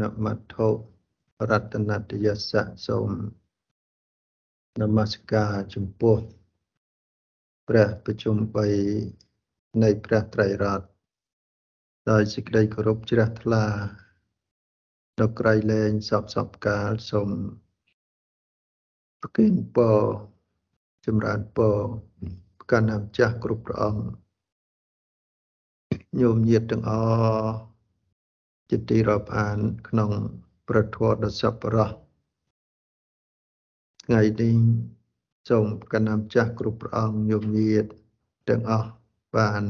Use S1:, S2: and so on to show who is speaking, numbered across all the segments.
S1: នមត្ថុរតនតយសៈសូមនមស្ការចំពោះព្រះប្រជុំ3នៃព្រះត្រៃរតន៍ដោយសេចក្តីគោរពជ្រះថ្លាដល់ក្រៃលែងសពសពកាលសូមប្រគិនពរចម្រើនពរកណ្ណាម្ចាស់គ្រប់ព្រះអង្គញោមញាតទាំងអស់ ជាទីរាប់អានក្នុងប្រធមដ៏សប្បុរសថ្ងៃនេះសូមកណ្ណាម្ចាស់គ្រប់ព្រះអង្គញោមញាតទាំងអស់បាន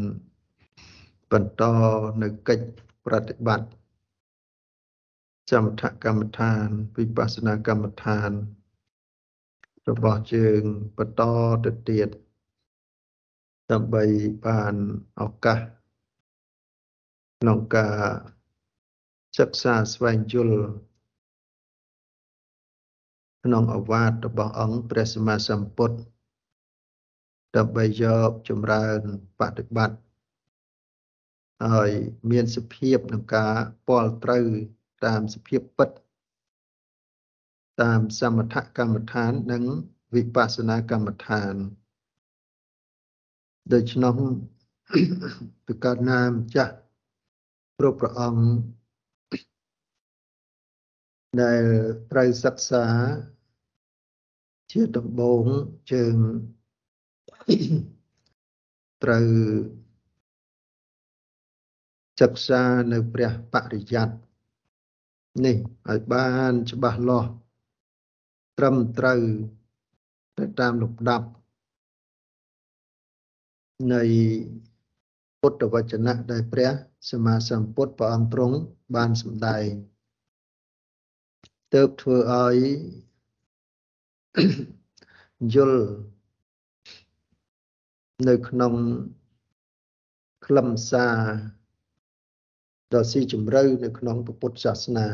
S1: បន្តនៅកិច្ចប្រតិបត្តិសមថកម្មដ្ឋានវិបស្សនាកម្មដ្ឋាន របស់ជើងបន្តទៅទៀតដើម្បីបានឱកាសក្នុងការ សិក្សាស្វែងយល់ក្នុងអវាទរបស់អង្គព្រះសម្មាសម្ពុទ្ធដើម្បីយកចម្រើនបប្រតិបត្តិហើយមានសភាពក្នុងការពាល់ត្រូវតាមសភាពពិតតាមសមថកម្មដ្ឋាននិងវិបស្សនាកម្មដ្ឋានដូច្នោះប្រកាសណាម្ចាស់គ្រប់ព្រះអង្គ ដែលត្រូវសិក្សាជាដំបូងជើងត្រូវសិក្សានៅព្រះបរិយ័តនេះឲ្យបានច្បាស់លាស់ត្រឹមត្រូវទៅតាមលំដាប់នៃពុទ្ធវចនៈដែលព្រះសម្មាសម្ពុទ្ធព្រះអង្គទ្រង់បានសម្ដែង ទើបធ្វើឲ្យយល់នៅក្នុងខ្លឹមសារដ៏ស៊ីជម្រៅនៅក្នុងពុទ្ធសាសនា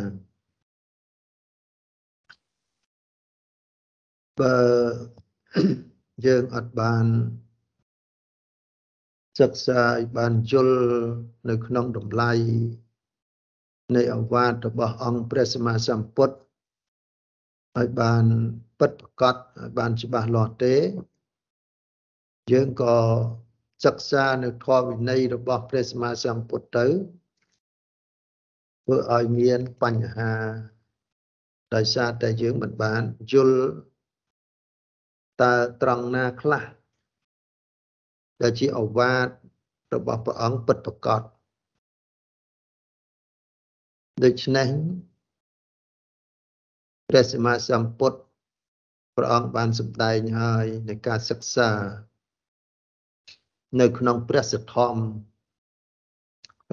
S1: បើយើងអត់បានសិក្សាឲ្យបានយល់នៅក្នុងតម្លៃនៃអវាទរបស់អង្គព្រះសម្មាសម្ពុទ្ធ ឲ្យបានពិតប្រកបឲ្យបានច្បាស់លាស់ទេ យើងក៏សិក្សានៅធម៌វិន័យរបស់ព្រះសម្មាសម្ពុទ្ធទៅធ្វើឲ្យមានបញ្ហាដោយសារតែយើងមិនបានយល់តើត្រង់ណាខ្លះដែលជាអវាទរបស់ព្រះអង្គពិតប្រកបដូច្នេះ ព្រះសម្មាសម្ពុទ្ធព្រះអង្គបានសម្ដែងហើយในការសិក្សា នៅក្នុងព្រះសទ្ធំ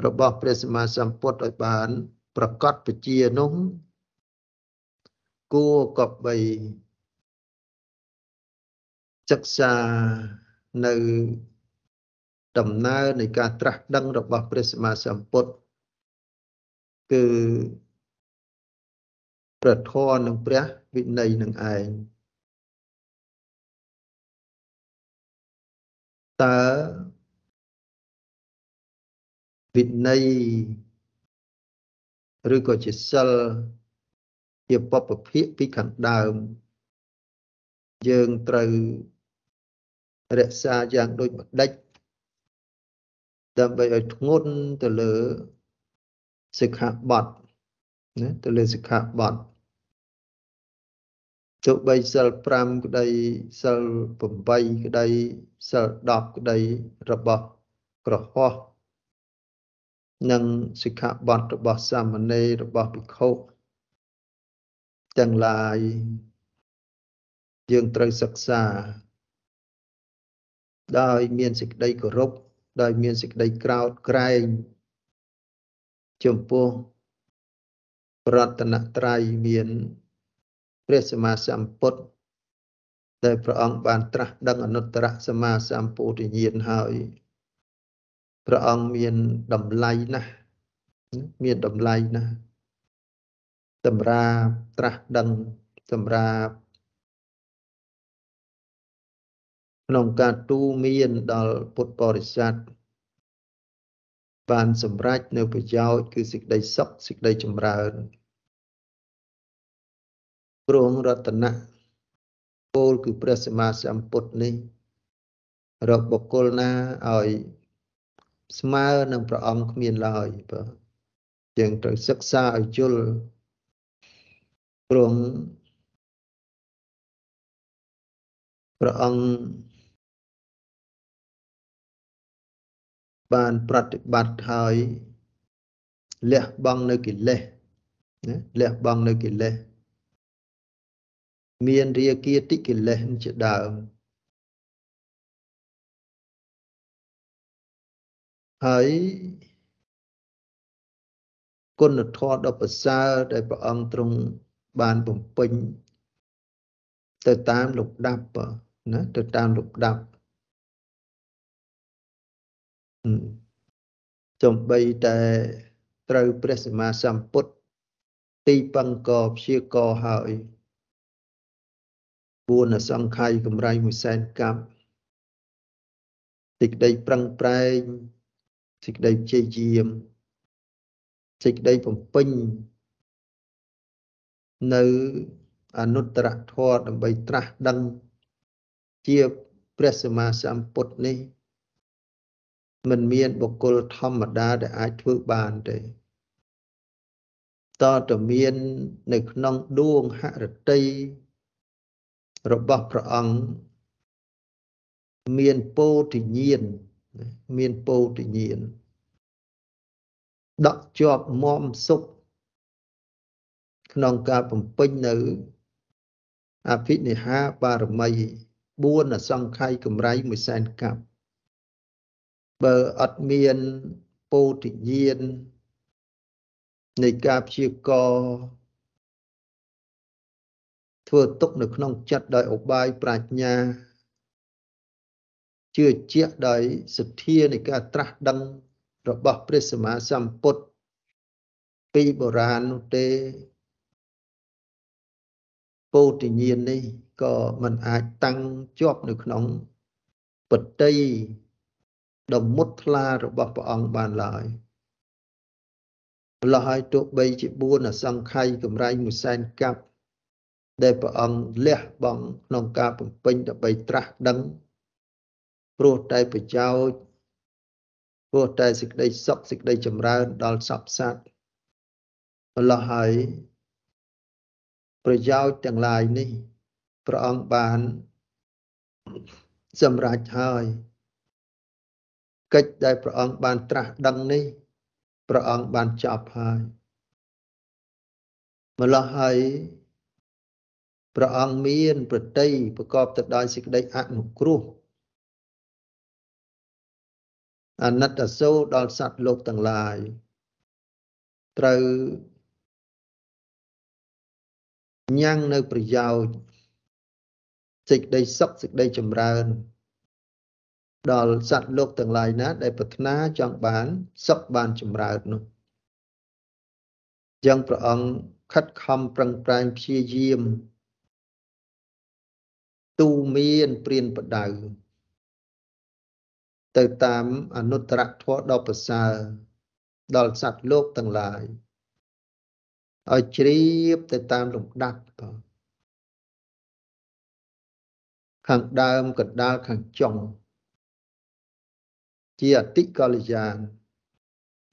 S1: របស់ព្រះសម្មាសម្ពុទ្ធឲ្យបាន ប្រកបពជានោះគួរកបីសិក្សានៅដំណើរនៃការត្រាស់ដឹងរបស់ព្រះសម្មាសម្ពុទ្ធគឺ ព្រះធម៌និងព្រះវិន័យនឹងឯងតើវិន័យឬក៏ជាសិលជាបពភិកពីខាងដើម យើងត្រូវរក្សាយ៉ាងដូចម្ដេចដើម្បីឲ្យធ្ងន់ទៅលើសិក្ខាបទ ណាទៅលើសិក្ខាបទទោះបីសិល5ក្តីសិល8ក្តីសិល10ក្តីរបស់ក្រហោះនិងសិក្ខាបទរបស់សាមណេររបស់ភិក្ខុទាំងឡាយយើងត្រូវសិក្សា ដោយមានសេចក្តីគោរពដោយមានសេចក្តីក្រោតក្រែងចំពោះ រតនត្រ័យមានព្រះសម្មាសម្ពុទ្ធដែលព្រះអង្គបានត្រាស់ដឹងអនុត្តរសម្មាសម្ពុទ្ធញ្ញាណហើយព្រះអង្គមានតម្លៃណាស់មានតម្លៃណាស់សម្រាប់ត្រាស់ដឹងសម្រាប់ក្នុងការទូមានដល់ពុទ្ធបរិស័ទបានសម្រេចនៅប្រយោជន៍គឺសេចក្តីសុខសេចក្តីចម្រើន ព្រងរតនៈពលគឺព្រះសម្មាសម្ពុទ្ធនេះរកបុគ្គលណាឲ្យស្មើនឹងព្រះអង្គគ្មានឡើយបាទយើងត្រូវសិក្សាឲ្យយល់ព្រមព្រះអង្គបានប្រតិបត្តិហើយលះបង់នៅកិលេសណាលះបង់នៅកិលេស មានរាគាតិកិលេសជាដើមហើយគុណធម៌ដ៏ប្រសើរដែលព្រះអង្គទ្រង់បានបំពេញ ទៅតាមលំដាប់ណាទៅតាមលំដាប់ចំបីតែត្រូវព្រះសម្មាសម្ពុទ្ធទីបង្កព្យាករហើយ ពួនអសង្ខ័យកម្រៃមួយសែនកាប់សេចក្តីប្រឹងប្រែងសេចក្តីព្យាយាមសេចក្តីបំពេញនៅអនុត្តរធម៌ដើម្បីត្រាស់ដឹងជាព្រះសម្មាសម្ពុទ្ធនេះមិនមានបុគ្គលធម្មតាដែលអាចធ្វើបានទេតតមាននៅក្នុងដួងហរតី របស់ព្រះអង្គមានពោធិញ្ញាណមានពោធិញ្ញាណដកជាប់មមសុខក្នុងការបំពេញនៅអភិនិហាបារមី4អសង្ខ័យកម្រៃមួយសែនកាប់បើអត់មានពោធិញ្ញាណនៃការព្យាករ ធ្វើទុកនៅក្នុងចិត្តដោយឧបាយប្រាជ្ញាជឿជាក់ដោយសទ្ធានៃការត្រាស់ដឹងរបស់ព្រះសម្មាសម្ពុទ្ធពីបុរាណនោះទេពោធិញ្ញាណនេះក៏មិនអាចតាំងជាប់នៅក្នុងបតីដ៏មុតថ្លារបស់ព្រះអង្គបានឡើយម្ល៉េះហើយទោះបីជា4អសង្ខ័យកម្រៃមួយសែនកាប់ ដែលព្រះអង្គលះបង់ក្នុងការបំពេញដើម្បីត្រាស់ដឹងព្រោះតែប្រយោជន៍ព្រោះតែសេចក្តីសុខសេចក្តីចម្រើនដល់សពសត្វម្ល៉េះហើយប្រយោជន៍ទាំងឡាយនេះព្រះអង្គបានសម្រេចហើយកិច្ចដែលព្រះអង្គបានត្រាស់ដឹងនេះព្រះអង្គបានចប់ហើយម្ល៉េះហើយ ព្រះអង្គមានប្រតិប្រកបទៅដោយសេចក្តីអនុគ្រោះអណិតសូរដល់សត្វលោកទាំងឡាយត្រូវញ៉ាំងនៅប្រយោជន៍សេចក្តីសុខសេចក្តីចម្រើន ដល់សត្វលោកទាំងឡាយណា ដែលប្រាថ្នាចង់បាន សុខបានចម្រើននោះយ៉ាងព្រះអង្គខិតខំប្រឹងប្រែងព្យាយាម ទូមានព្រានបដៅទៅតាមអនុត្តរធម៌ដ៏ប្រសើរដល់សត្វលោកទាំងឡាយឲ្យជ្រាបទៅតាមលំដាប់តខាងដើមកណ្ដាលខាងចុងជាអតិកល្យាន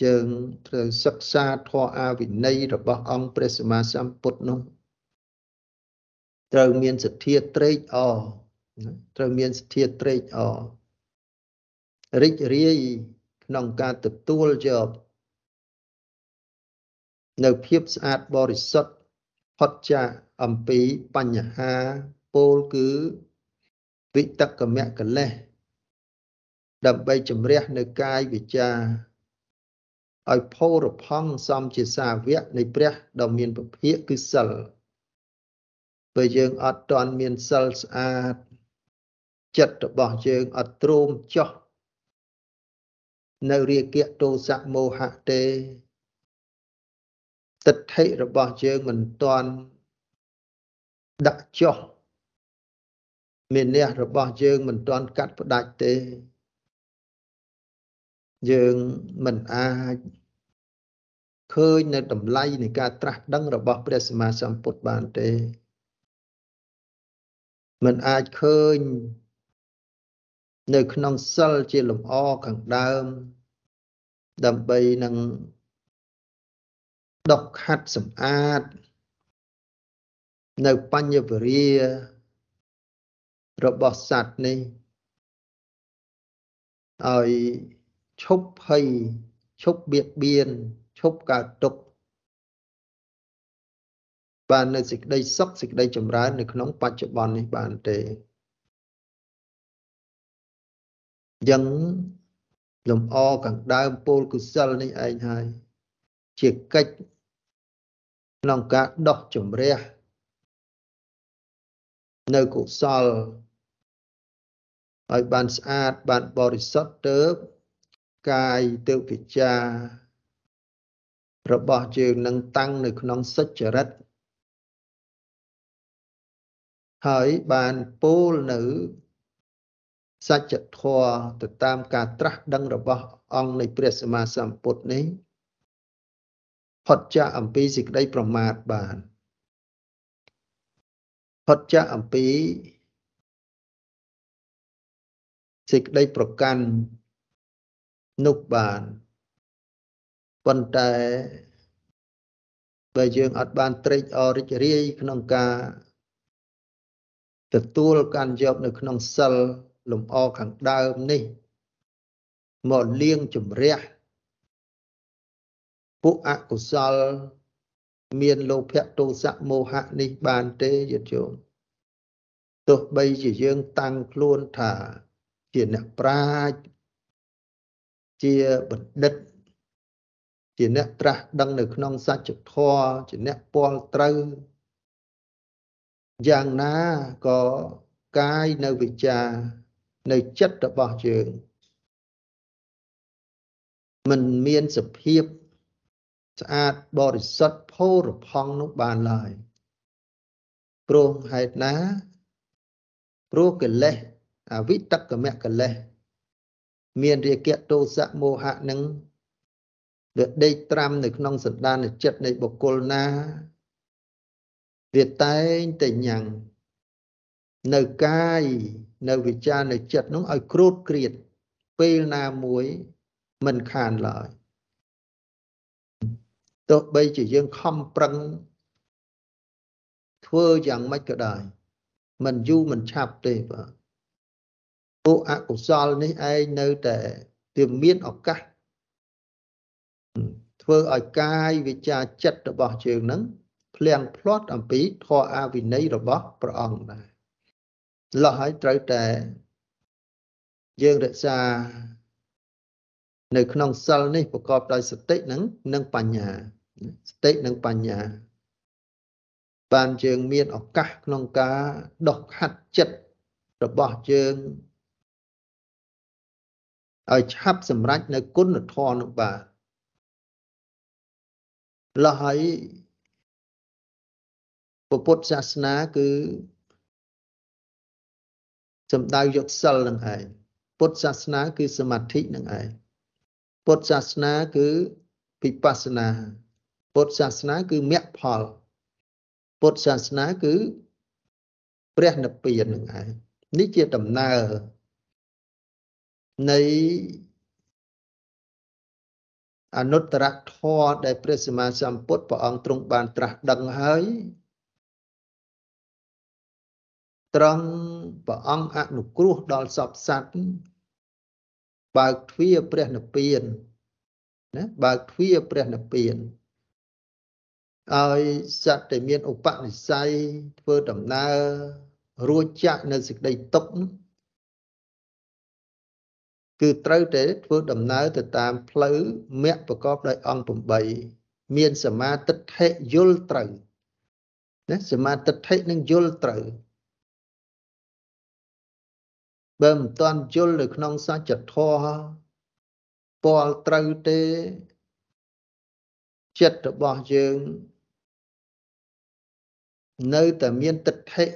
S1: យើងត្រូវសិក្សាធម៌អាវិន័យរបស់អង្គព្រះសម្មាសម្ពុទ្ធនោះ ត្រូវមានសទ្ធាត្រេកអរត្រូវមានសទ្ធាត្រេកអររីករាយក្នុងការទទួលយកនៅភាពស្អាតបរិសុទ្ធផុតចាកអំពីបញ្ហាពោលគឺវិតកមៈកលេសដើម្បីជំរះនៅកាយវិចាឲ្យផោរផង់សំជាសាវកនៃព្រះដ៏មានពភាកគឺសិលបើ យើងអត់ទាន់មានសិលស្អាតចិត្តរបស់យើងអត់ទ្រាំចោះនៅរាគៈទោសៈមោហៈទេទិដ្ឋិរបស់យើងមិនទាន់ដាក់ចុះមានះរបស់យើងមិនទាន់កាត់ផ្ដាច់ទេ យើងមិនអាចឃើញនៅតម្លៃនៃការត្រាស់ដឹងរបស់ព្រះសម្មាសម្ពុទ្ធបានទេ មិនអាចឃើញ នៅក្នុងសិលជាលំអខាងដើម ដើម្បីនឹងដុសខាត់សម្អាត នៅបញ្ញវរារបស់សត្វនេះឲ្យឈប់ភ័យឈប់បៀតបៀនឈប់កើតទុក្ខ បាននៅសេចក្តីសុខសេចក្តីចម្រើននៅក្នុងបច្ចុប្បន្ននេះបានទេយ៉ាងលំអខាងដើមពោលកុសលនេះឯងហើយជាកិច្ចក្នុងការដោះជំរះនៅកុសលឲ្យបានស្អាតបានបរិសុទ្ធទៅកាយទៅវិចារបស់យើងនឹងតាំងនៅក្នុងសុចរិត ហើយបានពោលនៅសច្ចធម៌ទៅតាមការត្រាស់ដឹងរបស់អង្គនៃព្រះសម្មាសម្ពុទ្ធនេះផុតចាកអំពីសេចក្តីប្រមាទបានផុតចាកអំពីសេចក្តីប្រកាន់នោះបានប៉ុន្តែបើយើងអត់បានត្រេកអររីករាយក្នុងការ ទទួលកាន់យកនៅក្នុងសិលលំអខាងដើមនេះមកលៀងជំរះពួកអកុសល មានលោភៈទោសៈមោហៈនេះបានទេយល់ជោមទោះបីជាយើងតាំងខ្លួនថាជាអ្នកប្រាជ្ញជាបណ្ឌិត ជាអ្នកត្រាស់ដឹងនៅក្នុងសច្ចធម៌ជាអ្នកពាល់ត្រូវ យ៉ាងណាក៏កាយនៅវិចារនៅចិត្តរបស់យើងมันមានសភាពស្អាតបរិសុទ្ធផូរផង់នោះបានឡើយព្រោះហេតុណាព្រោះកិលេសអវិតកមកិលេសមានរាគៈទោសៈមោហៈនឹងវាដេកត្រាំនៅក្នុងសន្តានចិត្តនៃបុគ្គលណា វាតែងតែញ៉ាំងនៅកាយនៅវិចារនៅចិត្តនោះឲ្យគ្រូតគ្រៀតពេលណាមួយមិនខានឡើយទោះបីជាយើងខំប្រឹងធ្វើយ៉ាងម៉េចក៏ដោយមិនយូរមិនឆាប់ទេបាទពួកអកុសលនេះឯងនៅតែវាមានឱកាសធ្វើឲ្យកាយវិចារចិត្តរបស់យើងនឹង ភ្លៀងផ្្លាត់អំពីធម៌អវិន័យរបស់ព្រះអង្គដែរលោះហើយត្រូវតែយើងរក្សានៅក្នុងសិលនេះប្រកបដោយសតិនិងនិងបញ្ញាសតិនិងបញ្ញា បានយើងមានឱកាសក្នុងការដោះខាត់ចិត្តរបស់យើងឲ្យឆាប់សម្រេចនៅគុណធម៌នោះបាទលះហើយ ពុទ្ធសាសនាគឺសំដៅយកសិលនឹងឯងពុទ្ធសាសនាគឺសមាធិនឹងឯងពុទ្ធសាសនាគឺវិបស្សនា ពុទ្ធសាសនាគឺមគ្គផល ពុទ្ធសាសនាគឺព្រះនិព្វាននឹងឯងនេះជាដំណើរនៃអនុត្តរធម៌ដែលព្រះសម្មាសម្ពុទ្ធព្រះអង្គទ្រង់បានត្រាស់ដឹងហើយ ត្រង់ព្រះអង្គអនុគ្រោះដល់សពសត្វបើកទ្វារព្រះនិព្វានណាបើកទ្វារព្រះនិព្វានឲ្យសត្វដែលមានឧបនិស្ស័យធ្វើដំណើររួចចាក់នៅសេចក្តីទុក្ខគឺត្រូវតែធ្វើដំណើរទៅតាមផ្លូវមគ្គប្រកបដោយអង្គ8មានសមាទិដ្ឋិយល់ត្រូវណាសមាទិដ្ឋិនឹងយល់ត្រូវ បើមិនទាន់យល់នៅក្នុងសច្ចធម៌ពាល់ត្រូវទេចិត្តរបស់យើង នៅតែមានទិដ្ឋិ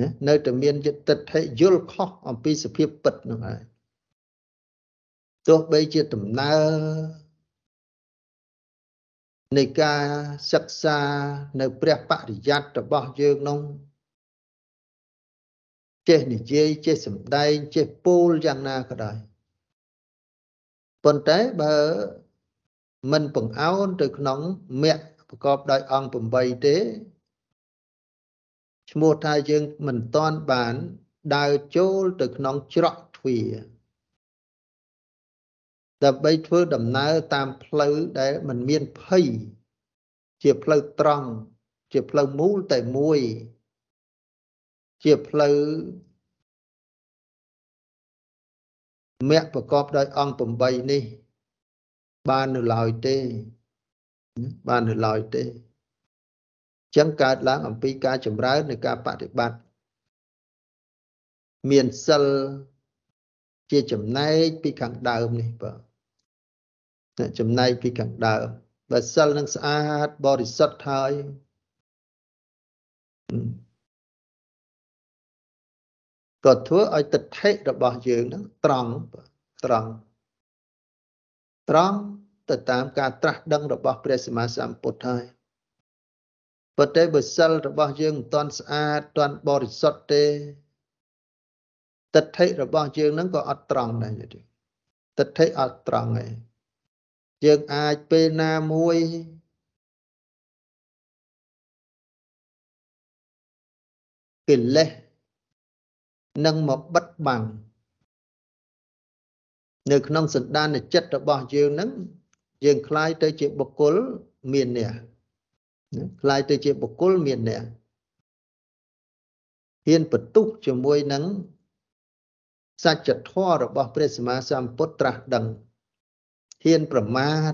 S1: ណានៅតែមានយតិដ្ឋិយល់ខុសអំពីសភាពពិតនោះហើយទោះបីជាដំណើរនៃការសិក្សានៅព្រះបរិយ័តរបស់យើងនោះ ចេះនិយាយចេះសម្ដែងចេះពោលយ៉ាងណាក៏ដោយប៉ុន្តែបើមិនបង្អោនទៅក្នុងមគ្គប្រកបដោយអង្គ8ទេឈ្មោះថាយើងមិនតាន់បានដើរចូលទៅក្នុងច្រកទ្វារដើម្បីធ្វើដំណើរតាមផ្លូវដែលมันមានភ័យជាផ្លូវត្រង់ជាផ្លូវមូលតែមួយ ជាផ្លូវមគ្គប្រកបដោយអង្គ8នេះ បាននៅឡើយទេ បាននៅឡើយទេចឹងកើតឡើងអំពីការចម្រើននៃការបប្រតិបត្តិមានសិលជាចំណែកពីខាងដើមនេះបាទចំណែកពីខាងដើមបើសិលនឹងស្អាតបរិសុទ្ធហើយ ក៏ធ្វើឲ្យទិដ្ឋិរបស់យើងហ្នឹងត្រង់ត្រង់ត្រង់ទៅតាមការត្រាស់ដឹងរបស់ព្រះសម្មាសម្ពុទ្ធហើយប៉ុន្តែបើសិលរបស់យើងមិនទាន់ស្អាតទាន់បរិសុទ្ធទេទិដ្ឋិរបស់យើងហ្នឹងក៏អត់ត្រង់ដែរទេទិដ្ឋិអត់ត្រង់ទេយើងអាចពេលណាមួយកិលេស នឹងមកបិទបាំងនៅក្នុងសន្តានចិត្តរបស់យើងហ្នឹងយើងคล้ายទៅជាបុគ្គលមានអ្នកคล้ายទៅជាបុគ្គលមានអ្នកហ៊ានបន្ទុះជាមួយនឹងសច្ចធម៌របស់ព្រះសម្មាសម្ពុទ្ធត្រាស់ដឹងហ៊ានប្រមាថ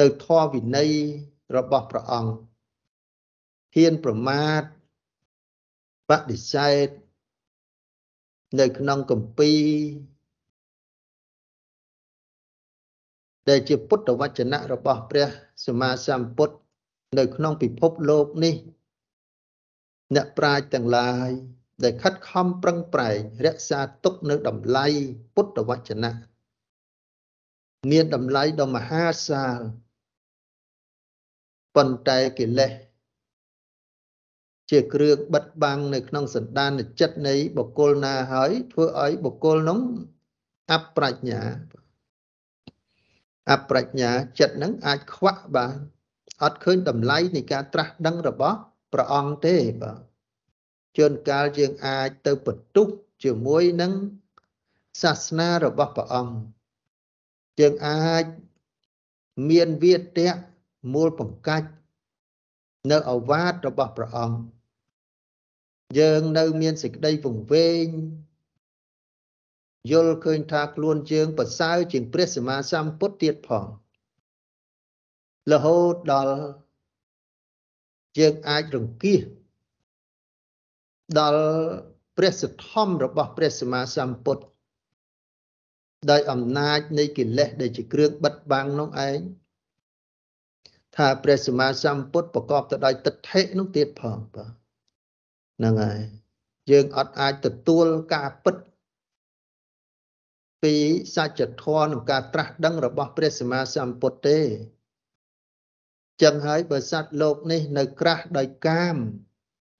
S1: នៅធម៌វិន័យរបស់ព្រះអង្គហ៊ានប្រមាថ បដិសេធនៅក្នុងកម្ពីដែលជាពុទ្ធវចនៈរបស់ព្រះសម្មាសម្ពុទ្ធនៅក្នុងពិភពលោកនេះ អ្នកប្រាជ្ញទាំងឡាយ ដែលខិតខំប្រឹងប្រែងរក្សាទុកនៅតម្លៃពុទ្ធវចនៈមានតម្លៃដ៏មហាសាលប៉ុន្តែកិលេស ជាគ្រឿងបិទបាំងនៅក្នុងសន្តានចិត្តនៃបុគ្គលណាហើយធ្វើឲ្យបុគ្គលនោះអប្រាជ្ញាអប្រាជ្ញាចិត្តនឹងអាចខ្វាក់បានអត់ឃើញតម្លៃនៃការត្រាស់ដឹងរបស់ព្រះអង្គទេបាទជួនកាលយើងអាចទៅបន្ទុះជាមួយនឹងសាសនារបស់ព្រះអង្គយើងអាចមានវាទៈមូលបង្កាច់នៅអវាទរបស់ព្រះអង្គ យើងនៅមានសេចក្តីពង្វេងយល់ឃើញថាខ្លួនយើងប្រសើរជាងព្រះសម្មាសម្ពុទ្ធទៀតផងរហូតដល់យើងអាចរង្គៀសដល់ព្រះសទ្ធំរបស់ព្រះសម្មាសម្ពុទ្ធដោយអំណាចនៃកិលេសដែលជាគ្រឿងបិទបាំងនោះឯងថាព្រះសម្មាសម្ពុទ្ធប្រកបទៅដោយទិដ្ឋិនោះទៀតផងបាទ ហ្នឹងហើយយើងអត់អាចទទួលការពិតពីសច្ចធម៌និងការត្រាស់ដឹងរបស់ព្រះសម្មាសម្ពុទ្ធទេចឹងហើយបើសត្វលោកនេះនៅក្រាស់ដោយកាម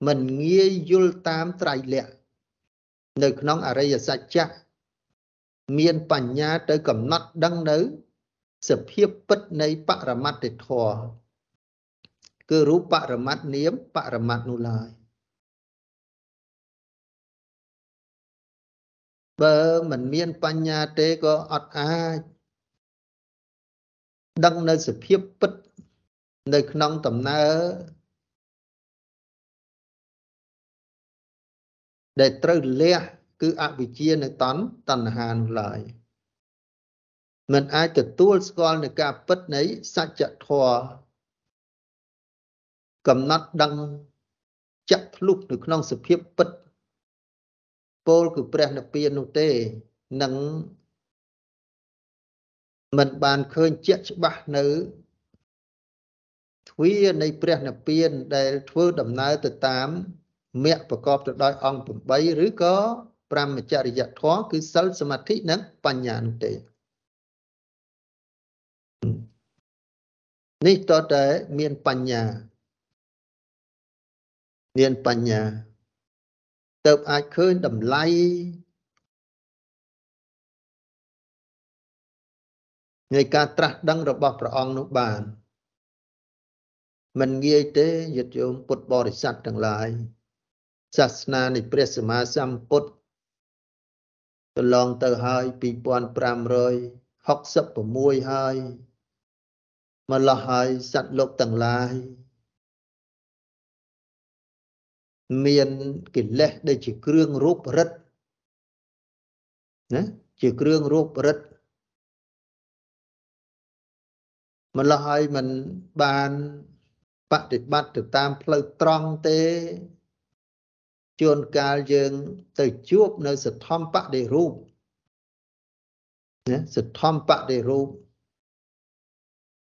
S1: មិនងាយយល់តាមត្រៃលក្ខនៅក្នុងអរិយសច្ចៈមានបញ្ញាទៅកំណត់ដឹងនៅសភាពពិតនៃបរមត្តធម៌គឺរូបបរមត្តនាមបរមត្តនោះឡើយ បើមិនមានបញ្ញាទេក៏អត់អាចដឹងនៅសភាពពិត នៅក្នុងដំណើរដែលត្រូវលះគឺអវិជ្ជានៅតណ្តណ្ហានោះឡើយមិនអាចទទួលស្គាល់នៅការពិតនៃសច្ចធម៌កំណត់ដឹងចាក់ភ្លុះនៅក្នុងសភាពពិត ពលគឺព្រះនិព្វាននោះទេនឹងមិនបានឃើញជាក់ច្បាស់នៅទ្វានៃព្រះនិព្វានដែលធ្វើដំណើរទៅតាមមគ្គប្រកបទៅដោយអង្គ8ឬក៏ប្រមចរិយធម៌គឺសិលសមាធិនិងបញ្ញានោះទេនេះតតែមានបញ្ញាមានបញ្ញា ទៅអាចឃើញតម្លៃនៃការត្រាស់ដឹងរបស់ព្រះអង្គនោះបានមិនងាយទេយត្តយោមពុទ្ធបរិស័ទទាំងឡាយសាសនានៃព្រះសម្មាសម្ពុទ្ធកន្លងទៅហើយ2566ហើយម្ល៉េះហើយសត្វលោកទាំងឡាយ មានកិលេសដែលជាគ្រឿងរូបរិទ្ធណាជាគ្រឿងរូបរិទ្ធម្ល៉េះហើយមិនបានបដិបត្តិទៅតាមផ្លូវត្រង់ទេជួនកាលយើងទៅជួបនៅសទ្ធំបដិរូបណាសទ្ធំបដិរូប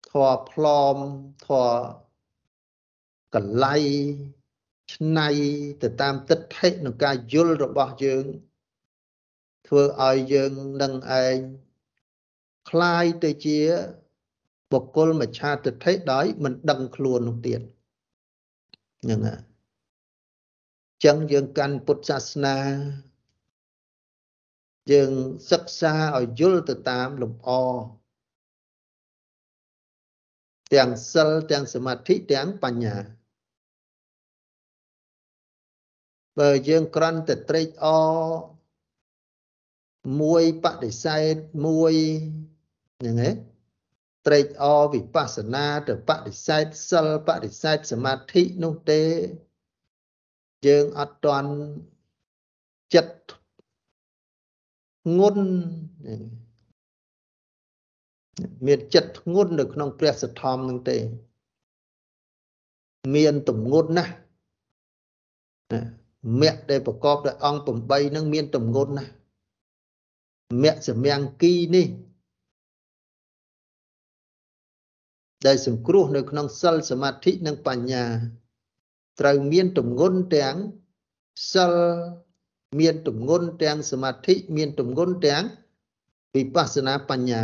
S1: ធေါ်ផ្លอมធေါ်កលៃ ឆ្នៃទៅតាមទិដ្ឋិក្នុងការយល់របស់យើង ធ្វើឲ្យយើងនឹងឯងคล้ายទៅជាបុគ្គលមច្ឆាទិដ្ឋិដោយមិនដឹងខ្លួននោះទៀតហ្នឹងហើយចឹងយើងកាន់ពុទ្ធសាសនាយើងសិក្សាឲ្យយល់ទៅតាមលំអទាំងសិលទាំងសមាធិទាំងបញ្ញា បើយើងក្រាន់តែត្រេកអរមួយបដិសេធមួយហ្នឹងឯងត្រេកអរវិបស្សនាទៅបដិសេធសិលបដិសេធសមាធិនោះទេ យើងអត់ទាន់ចិត្តងុនមានចិត្តធ្ងន់នៅក្នុងព្រះសទ្ធំនឹងទេ មានទំងន់ណាស់ មគ្គដែលប្រកបដោយអង្គ8នឹងមានទំងន់ណាស់មគ្គសម្យ៉ាងគីនេះដែលសង្គ្រោះនៅក្នុងសិលសមាធិនិងបញ្ញា ត្រូវមានទម្ងន់ទាំងសិលមានទម្ងន់ទាំងសមាធិមានទម្ងន់ទាំងវិបស្សនាបញ្ញា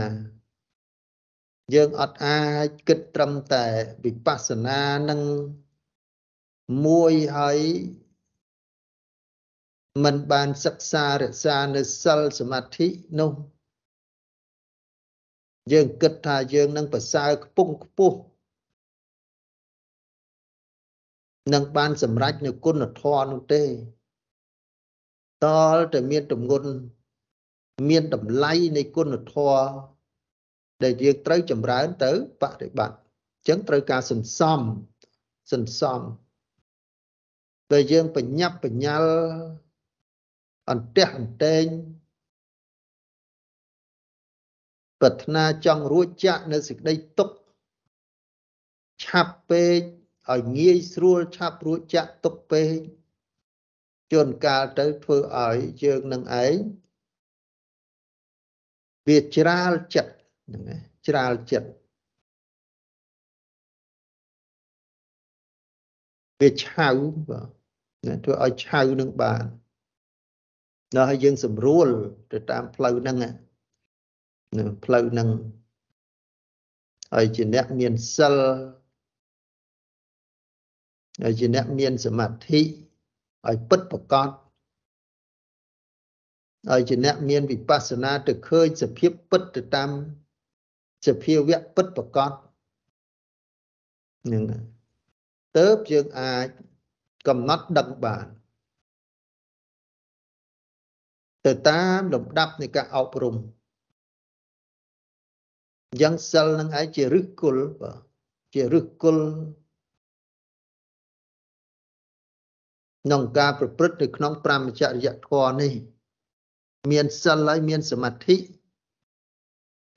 S1: យើងអត់អាចគិតត្រឹមតែវិបស្សនានឹងមួយហើយ មិនបានសិក្សារក្សានៅសិលសមាធិនោះយើងគិតថាយើងនឹងប្រសើរខ្ពង់ខ្ពស់នឹងបានសម្រេចនៅគុណធម៌នោះទេតលតែមានទម្ងន់មានតម្លៃនៃគុណធម៌ដែលយើងត្រូវចម្រើនទៅបប្រតិបត្តិអញ្ចឹងត្រូវការសន្សំសន្សំតែយើងបញ្ញាប់បញ្ញាល់ អន្តះអន្តែងប្រាថ្នាចង់រួចចាក់នៅសេចក្តីទុក្ខឆាប់ពេកឲ្យងាយស្រួលឆាប់រួចចាក់ទុក្ខពេកជួនកាលទៅធ្វើឲ្យយើងនឹងឯងវាច្រាលចិត្តហ្នឹងឯងច្រាលចិត្តវាឆៅបាទធ្វើឲ្យឆៅនឹងបាន ដល់ឲ្យយើងស្រួលទៅតាមផ្លូវហ្នឹងនឹងផ្លូវនឹងហើយជាអ្នកមានសិលហើយជាអ្នកមានសមាធិឲ្យពិតប្រកបហើយជាអ្នកមានវិបស្សនាទៅឃើញសភាពពិតទៅតាមសភាវៈពិតប្រកបនឹងទៅយើងអាចកំណត់ដឹងបាន ទៅតាមលំដាប់នៃការអប់រំយ៉ាងសិលនឹងឯងជាឫសគល់បាទជាឫសគល់ក្នុងការប្រព្រឹត្តនៅក្នុងប្រមចរិយធម៌នេះ មានសិលហើយមានសមាធិ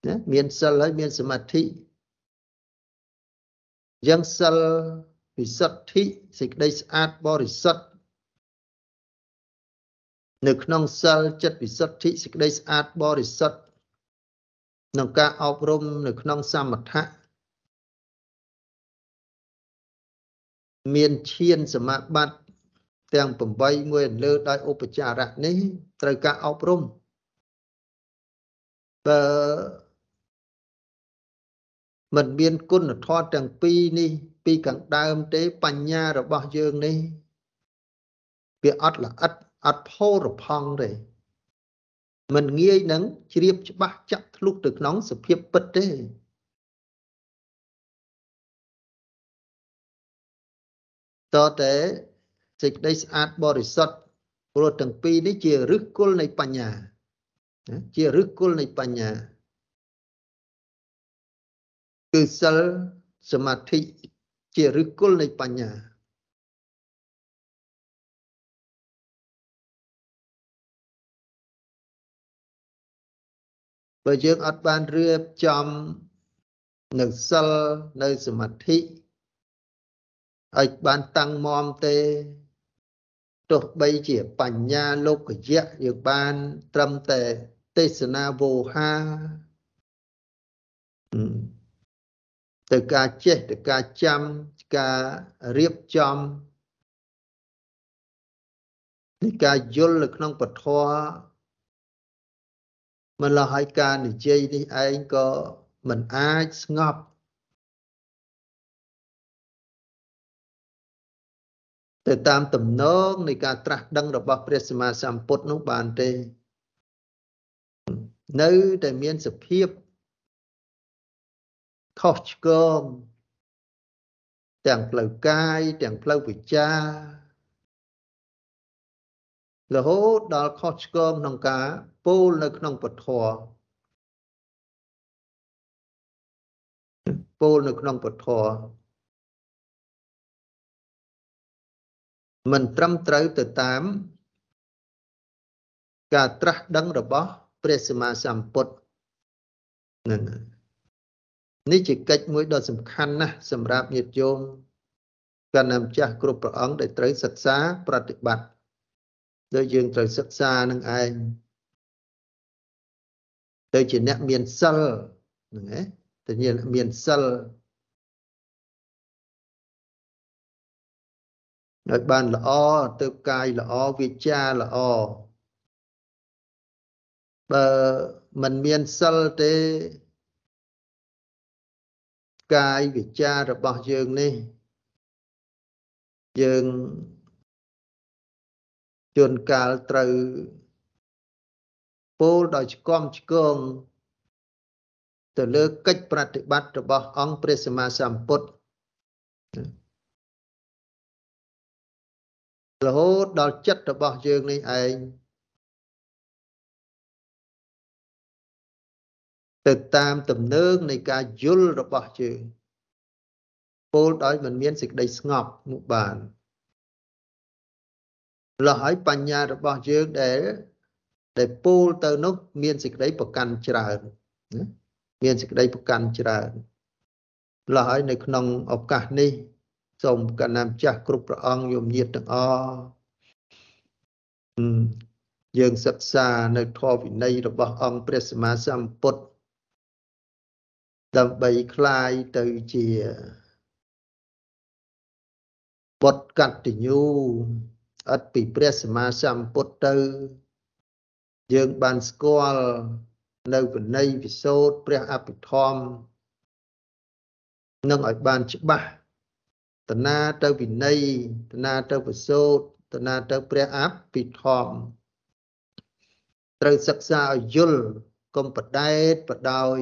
S1: ណាមានសិលហើយមានសមាធិយ៉ាងសិលវិសុទ្ធិសេចក្តីស្អាតបរិសុទ្ធ នៅក្នុងសិលចិត្តវិសុទ្ធិសេចក្តីស្អាតបរិសុទ្ធក្នុងការអប់រំនៅក្នុងសមថៈមានឈានសមាបត្តិទាំង8មួយលើដោយឧបចារៈនេះត្រូវការអប់រំបើមិនមានគុណធម៌ទាំងពីរនេះ ពីខាងដើមទេបញ្ញារបស់យើងនេះ វាអត់ល្អិត អត់ផោរផង់ទេมันងាយនឹងជ្រាបច្បាស់ចាក់ធ្លុះទៅក្នុងសភាពពិតទេតតែសេចក្តីស្អាតបរិសុទ្ធព្រោះទាំងពីរនេះជាឫសគល់នៃបញ្ញាជាឫសគល់នៃបញ្ញាគឺសិលសមាធិជាឫសគល់នៃបញ្ញា បើយើងអត់បានរៀបចំនៅសិលនៅសមាធិឲ្យបានតាំងមមទេទោះបីជាបញ្ញាលោកយៈយើងបានត្រឹមតែទេសនាវោហាទៅការចេះទៅការចាំការរៀបចំនៃការយល់នៅក្នុងពធ មិនលហើយការនិយាយនេះឯងក៏មិនអាចស្ងប់ទៅតាមទំនងនៃការត្រាស់ដឹងរបស់ព្រះសម្មាសម្ពុទ្ធនោះបានទេ នៅតែមានសភាពខុសឆ្គងទាំងផ្លូវកាយទាំងផ្លូវវិជ្ជា រហូតដល់ខុសឆ្គងក្នុងការពោលនៅក្នុងពធពោលនៅក្នុងពធមិនត្រឹមត្រូវទៅតាម ការត្រាស់ដឹងរបស់ព្រះសម្មាសម្ពុទ្ធនឹងនេះជាកិច្ចមួយដ៏សំខាន់ណាស់សម្រាប់ញាតិញោមកណ្ដាម្ចាស់គ្រប់ព្រះអង្គដែលត្រូវសិក្សាប្រតិបត្តិ ដោយយើងត្រូវសិក្សានឹងឯងទៅជាអ្នកមានសិលហ្នឹងឯងទៅជាមានសិលឲ្យបានល្អទៅកាយល្អវិចាល្អបើមិនមានសិលទេ កាយវិចារបស់យើងនេះ យើង ជួនកាលត្រូវពោលដោយឆ្កំឆ្គងទៅលើកិច្ចប្រតិបត្តិរបស់អង្គព្រះសម្មាសម្ពុទ្ធរហូតដល់ចិត្តរបស់យើងនេះឯងទៅតាមទំនើងនៃការយល់របស់យើងពោលដោយមិនមានសេចក្តីស្ងប់នោះបាន លះហើយបញ្ញារបស់យើងដែលដែលពោលទៅនោះមានសេចក្តីប្រកាន់ច្រើនណាមានសេចក្តីប្រកាន់ច្រើនលះហើយនៅក្នុងឱកាសនេះសូមកណ្ណាម្ចាស់គ្រប់ព្រះអង្គយមញាតទាំងអស់យើងសិក្សានៅធម៌វិន័យរបស់អង្គព្រះសម្មាសម្ពុទ្ធដើម្បីคลายទៅជាបុត្រកតញ្ញូ ឥតពីព្រះសម្មាសម្ពុទ្ធទៅ យើងបានស្គាល់នៅវិន័យវិសោធព្រះអភិធម្មនឹងឲ្យបានច្បាស់តណាទៅវិន័យតណាទៅវិសោធតណាទៅព្រះអភិធម្មត្រូវសិក្សាឲ្យយល់កុំបដែតបដោយ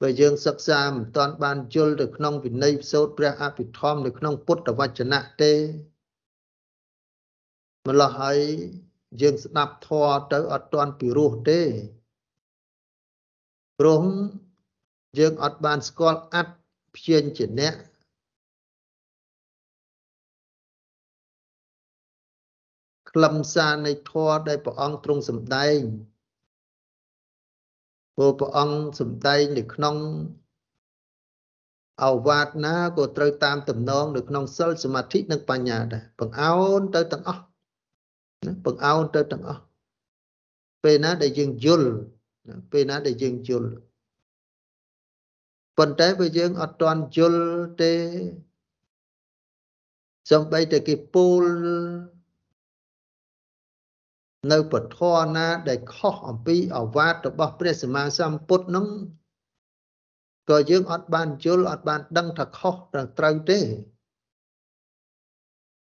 S1: បើយើងសិក្សាមិនទាន់បានយល់ទៅក្នុងវិន័យផ្សោតព្រះអភិធម្មនៅក្នុងពុទ្ធវចនៈទេម្ល៉េះហើយយើងស្ដាប់ធម៌ទៅអត់ទាន់ពិរោះទេព្រមយើងអត់បានស្គាល់អត្តព្យាញ្ជនៈខ្លឹមសារនៃធម៌ដែលព្រះអង្គទ្រង់សម្ដែង ព្រោះព្រះអង្គសំដែងនៅក្នុងអវាទណាក៏ត្រូវតាមតំណងនៅក្នុងសិលសមាធិនិងបញ្ញាដែរបង្អោនទៅទាំងអស់បង្អោនទៅទាំងអស់ពេលណាដែលយើងយល់ពេលណាដែលយើងយល់ប៉ុន្តែបើយើងអត់ទាន់យល់ទេសំបីតែគេពូល នៅពធណា ដែលខុសអំពីអវាទរបស់ព្រះសម្មាសម្ពុទ្ធនឹងក៏យើងអត់បានយល់អត់បានដឹងថាខុសត្រូវទេ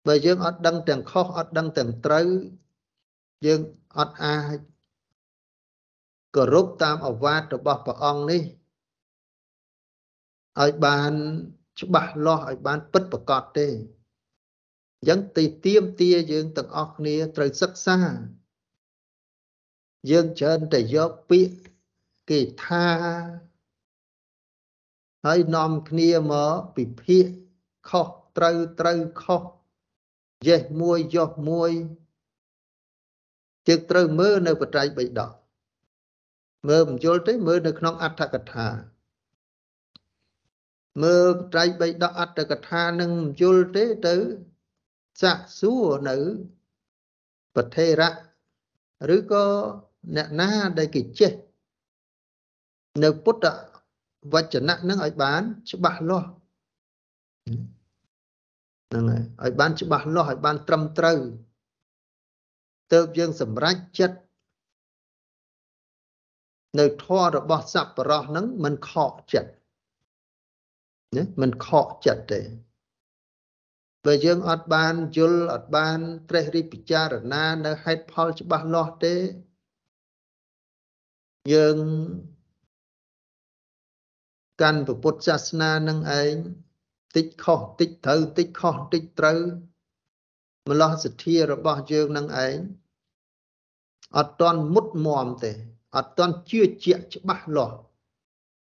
S1: បើយើងអត់ដឹងទាំងខុសអត់ដឹងទាំងត្រូវយើងអត់អាចគោរពតាមអវាទរបស់ព្រះអង្គនេះឲ្យបានច្បាស់លាស់ឲ្យបានពិតប្រកបទេ អញ្ចឹងទីទៀមទាយើងទាំងអស់គ្នាត្រូវសិក្សា យើងច្រើនតែយកពាក្យគេថាហើយនាំគ្នាមកពិភាកខុសត្រូវត្រូវខុសយេះមួយយោះមួយយើងត្រូវមើលនៅបត្រៃបិដកមើលបញ្យល់ទេមើលនៅក្នុងអត្ថកថាមើលត្រៃបិដកអត្ថកថានឹងយល់ទេទៅ សាក់សួរនៅប្រធេរៈឬក៏អ្នកណាដែលគេចេះនៅពុទ្ធវចនៈនឹងឲ្យបាន ច្បាស់លាស់ហ្នឹងហើយឲ្យបានច្បាស់លាស់ឲ្យបានត្រឹមត្រូវទើបយើងសម្រេចចិត្តនៅធម៌របស់សប្បុរសហ្នឹងមិនខកចិត្តណាមិនខកចិត្តទេ បើយើងអត់បានយល់អត់បានត្រេះរិះពិចារណានៅហេតុផលច្បាស់លាស់ទេយើងកាន់ពុទ្ធសាសនានឹងឯងតិចខុសតិចត្រូវតិចខុសតិចត្រូវម្លោះសទ្ធារបស់យើងនឹងឯងអត់តន់មុតមមទេអត់តន់ជឿជាក់ច្បាស់លាស់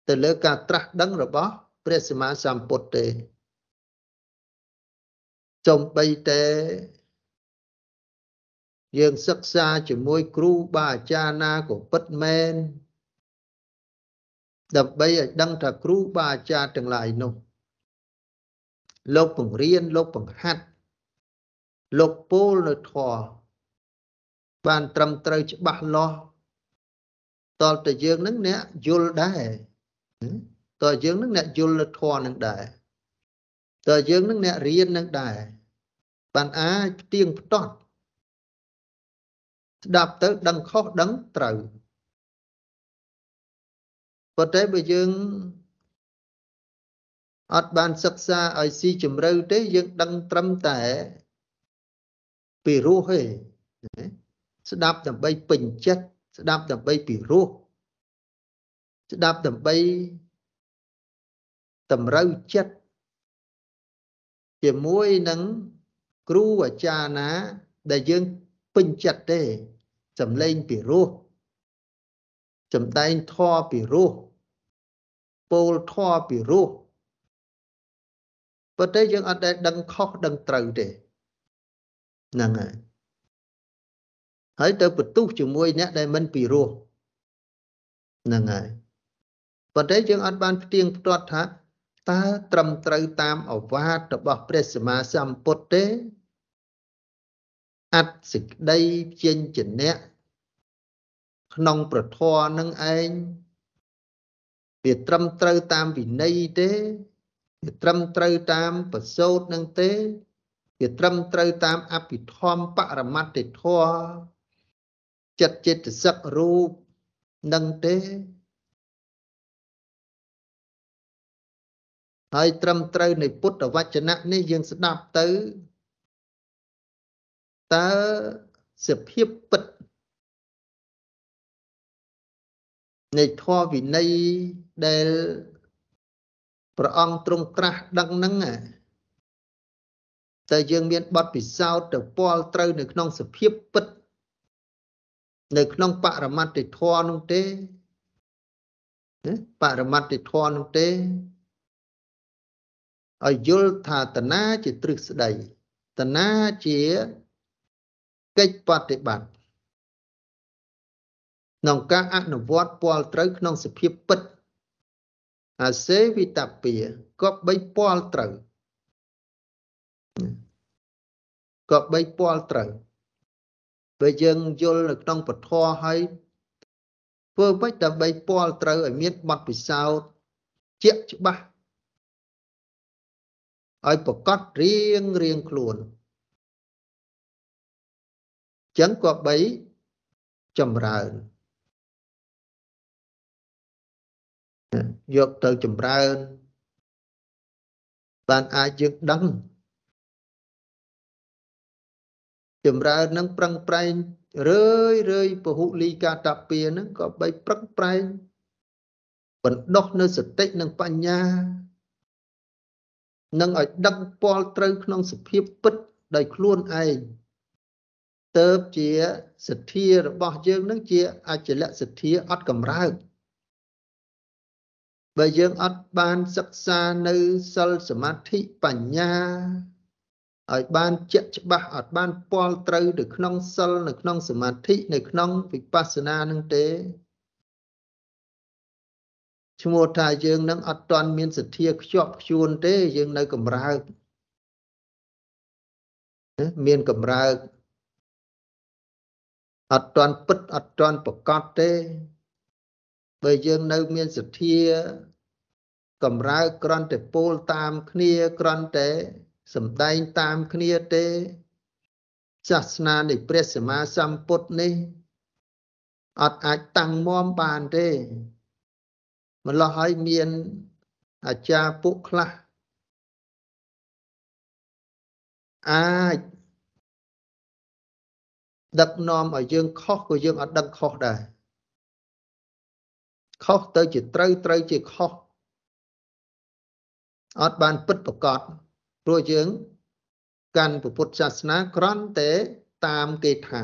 S1: ទៅលើការត្រាស់ដឹងរបស់ព្រះសម្មាសម្ពុទ្ធទេ ចំបីតែយើងសិក្សាជាមួយគ្រូបាអាចារ្យណាក៏ពិតមែនដើម្បីឲ្យដឹងថាគ្រូបាអាចារ្យទាំងឡាយនោះលោកបង្រៀនលោកបង្ហាត់លោកពោលនៅធម៌បានត្រឹមត្រូវច្បាស់លាស់តលតែយើងនឹងអ្នកយល់ដែរតើយើងនឹងអ្នកយល់នៅធម៌នឹងដែរ តើយើងនឹងអ្នករៀននឹងដែរបានអាចផ្ទៀងផ្ទាត់ស្ដាប់ទៅដឹងខុសដឹងត្រូវប៉ុន្តែបើយើងអត់បានសិក្សាឲ្យស៊ីជម្រៅទេយើងដឹងត្រឹមតែពីរោះទេស្ដាប់ដើម្បីពេញចិត្តស្ដាប់ដើម្បីពីរោះស្ដាប់ដើម្បីតម្រូវចិត្ត ជាមួយនឹងគ្រូអាចារ្យណា ដែលយើងពេញចិត្តទេសំឡេងពីរោះចំដែងធម៌ពីរោះពោលធម៌ពីរោះប៉ុន្តែយើងអត់ដែលដឹងខុសដឹងត្រូវទេហ្នឹងហើយហើយទៅបន្ទុះជាមួយអ្នកដែលមិនពីរោះហ្នឹងហើយប៉ុន្តែយើងអត់បានផ្ទៀងផ្ទាត់ថា តើត្រឹមត្រូវតាមអវាទរបស់ព្រះសម្មាសម្ពុទ្ធទេអត្តសេចក្តីជាញ្ជនៈក្នុងប្រធរនឹងឯងវាត្រឹមត្រូវតាមវិន័យទេវាត្រឹមត្រូវតាមប្រសូតនឹងទេវាត្រឹមត្រូវតាមអភិធម្មបរមត្តធម៌ចិត្តចិត្តសឹករូបនឹងទេ ហើយត្រឹមត្រូវនៃពុទ្ធវចនៈនេះយើងស្ដាប់ទៅតើសភាពពិតនៃធម៌វិន័យដែលព្រះអង្គទ្រង់ត្រាស់ដឹងហ្នឹងតែយើងមានបទពិសោធន៍ទៅពាល់ត្រូវនៅក្នុងសភាពពិត នៅក្នុងបរមត្តធម៌នោះទេបរមត្តធម៌នោះទេ ឲ្យយល់ថាតណាជាទ្រឹស្ដីតណាជាកិច្ចបប្រតិបត្តិក្នុងការអនុវត្តពលត្រូវក្នុងសភាពពិតអាសេវិតពាក៏បីពលត្រូវក៏បីពលត្រូវបើយើងយល់នៅក្នុងពធហើយធ្វើម៉េចដើម្បីពលត្រូវឲ្យមានបទពិសោធន៍ជាក់ច្បាស់ ឲ្យប្រកាសរៀងរៀងខ្លួនចឹងក៏បីចម្រើនយកទៅចម្រើន បានអាចយើងដឹងចម្រើននឹងប្រឹងប្រែងរឿយរឿយពហុលីកាតពានឹងក៏បីប្រឹងប្រែងបណ្ដោះនៅសតិនិងបញ្ញា នឹងឲ្យដឹកពលត្រូវក្នុងសភាពពិតដោយខ្លួនឯងទៅជាសទ្ធារបស់យើងនឹងជាអចលសទ្ធាអត់កម្រើកបើយើងអត់បានសិក្សានៅសិលសមាធិបញ្ញាឲ្យបានជាក់ច្បាស់អត់បានពាល់ត្រូវទៅក្នុងសិលនៅក្នុងសមាធិនៅក្នុងវិបស្សនានឹងទេ ឈ្មោះថាយើងនឹងអត់ទាន់មានសទ្ធាខ្ជាប់ខ្ជួនទេ យើងនៅកម្រើកមានកម្រើកអត់ទាន់ពិតអត់ទាន់ប្រកបទេ បើយើងនៅមានសទ្ធាកម្រើកគ្រាន់តែពោលតាមគ្នាគ្រាន់តែសំដែងតាមគ្នាទេសាសនានៃព្រះសម្មាសម្ពុទ្ធនេះអត់អាចតាំងមមបានទេ ម្ល៉េះហើយមានអាចារ្យពួកខ្លះអាចដឹកនាំឲ្យយើងខុសក៏យើងអត់ដឹងខុសដែរខុសទៅជាត្រូវត្រូវជាខុសអត់បានពិតប្រកបព្រោះយើងកាន់ពុទ្ធសាសនាគ្រាន់តែតាមគេថា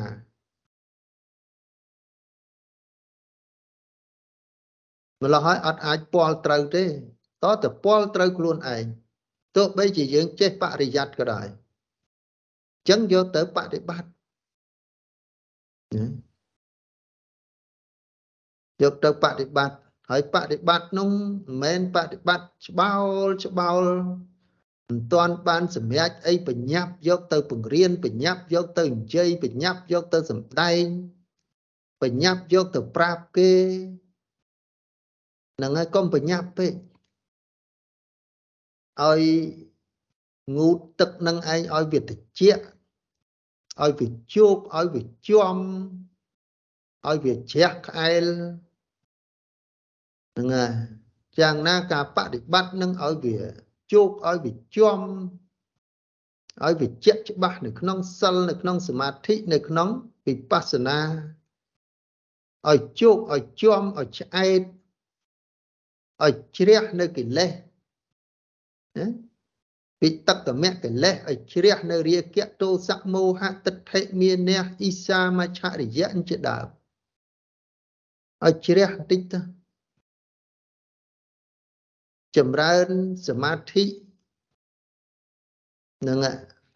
S1: ម្ល៉េះហើយអត់អាចពាល់ត្រូវទេតតែពាល់ត្រូវខ្លួនឯងទោះបីជាយើងចេះបរិយ័តក៏ដោយអញ្ចឹងយកទៅបប្រតិបត្តិយកទៅបប្រតិបត្តិហើយបប្រតិបត្តិនោះមិនមែនបប្រតិបត្តិច្បោលច្បោលមិនទាន់បានសម្រេចអីបញ្ញាប់យកទៅបង្រៀនបញ្ញាប់យកទៅនិយាយបញ្ញាប់យកទៅសម្ដែងបញ្ញាប់យកទៅប្រាប់គេ ហ្នឹងហើយកុំបញ្ញាប់ពេកឲ្យងូតទឹកនឹងឯងឲ្យវាត្រជាក់ឲ្យវាជោកឲ្យវាជាំឲ្យវាជ្រះក្អែលហ្នឹងហើយយ៉ាងណាការបដិបត្តិនឹងឲ្យវាជោកឲ្យវាជាំឲ្យវាជាក់ច្បាស់នៅក្នុងសិលនៅក្នុងសមាធិនៅក្នុងវិបស្សនាឲ្យជោកឲ្យជាំឲ្យឆ្អែត ឲ្យជ្រះនៅកិលេសណាវិតកមៈកិលេសឲ្យជ្រះនៅរាគៈទោសៈមោហៈទិដ្ឋិមានះអ៊ីសាមច្ឆរិយៈជាដើមឲ្យជ្រះបន្តិចទៅចម្រើនសមាធិនឹង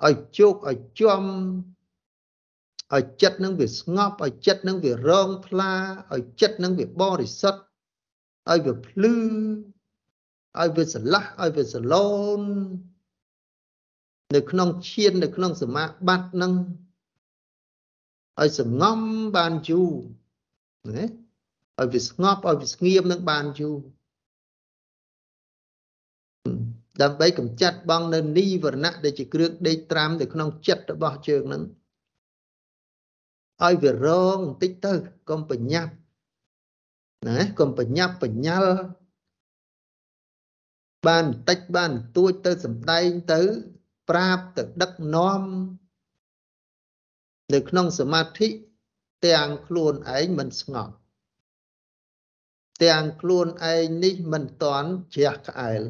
S1: ឲ្យជោគឲ្យជាំឲ្យចិត្តនឹងវាស្ងប់ឲ្យចិត្តនឹងវារងថ្លាឲ្យចិត្តនឹងវាបរិសុទ្ធ ឲ្យវាភ្លឺឲ្យវាស្រឡះឲ្យវាសឡូននៅក្នុងឈាននៅក្នុងសមាបត្តិនឹងឲ្យសងំបានយូរណាឲ្យវាស្ងប់ឲ្យវាស្ងៀមនឹងបានយូរដើម្បីកម្ចាត់បងនៅនីវរណៈដែលជាគ្រឿងដេកត្រាំនៅក្នុងចិត្តរបស់ជើងនឹងឲ្យវារងបន្តិចទៅកុំបញ្ញាប់ ណាកុំបញ្ញាប់បញ្ញាល់បានបន្តិចបានទួចទៅសំដែងទៅ ប្រាប់ទៅដឹកនាំនៅក្នុងសមាធិទាំងខ្លួនឯងមិនស្ងប់ទាំងខ្លួនឯងនេះមិនតន់ជ្រះក្អែល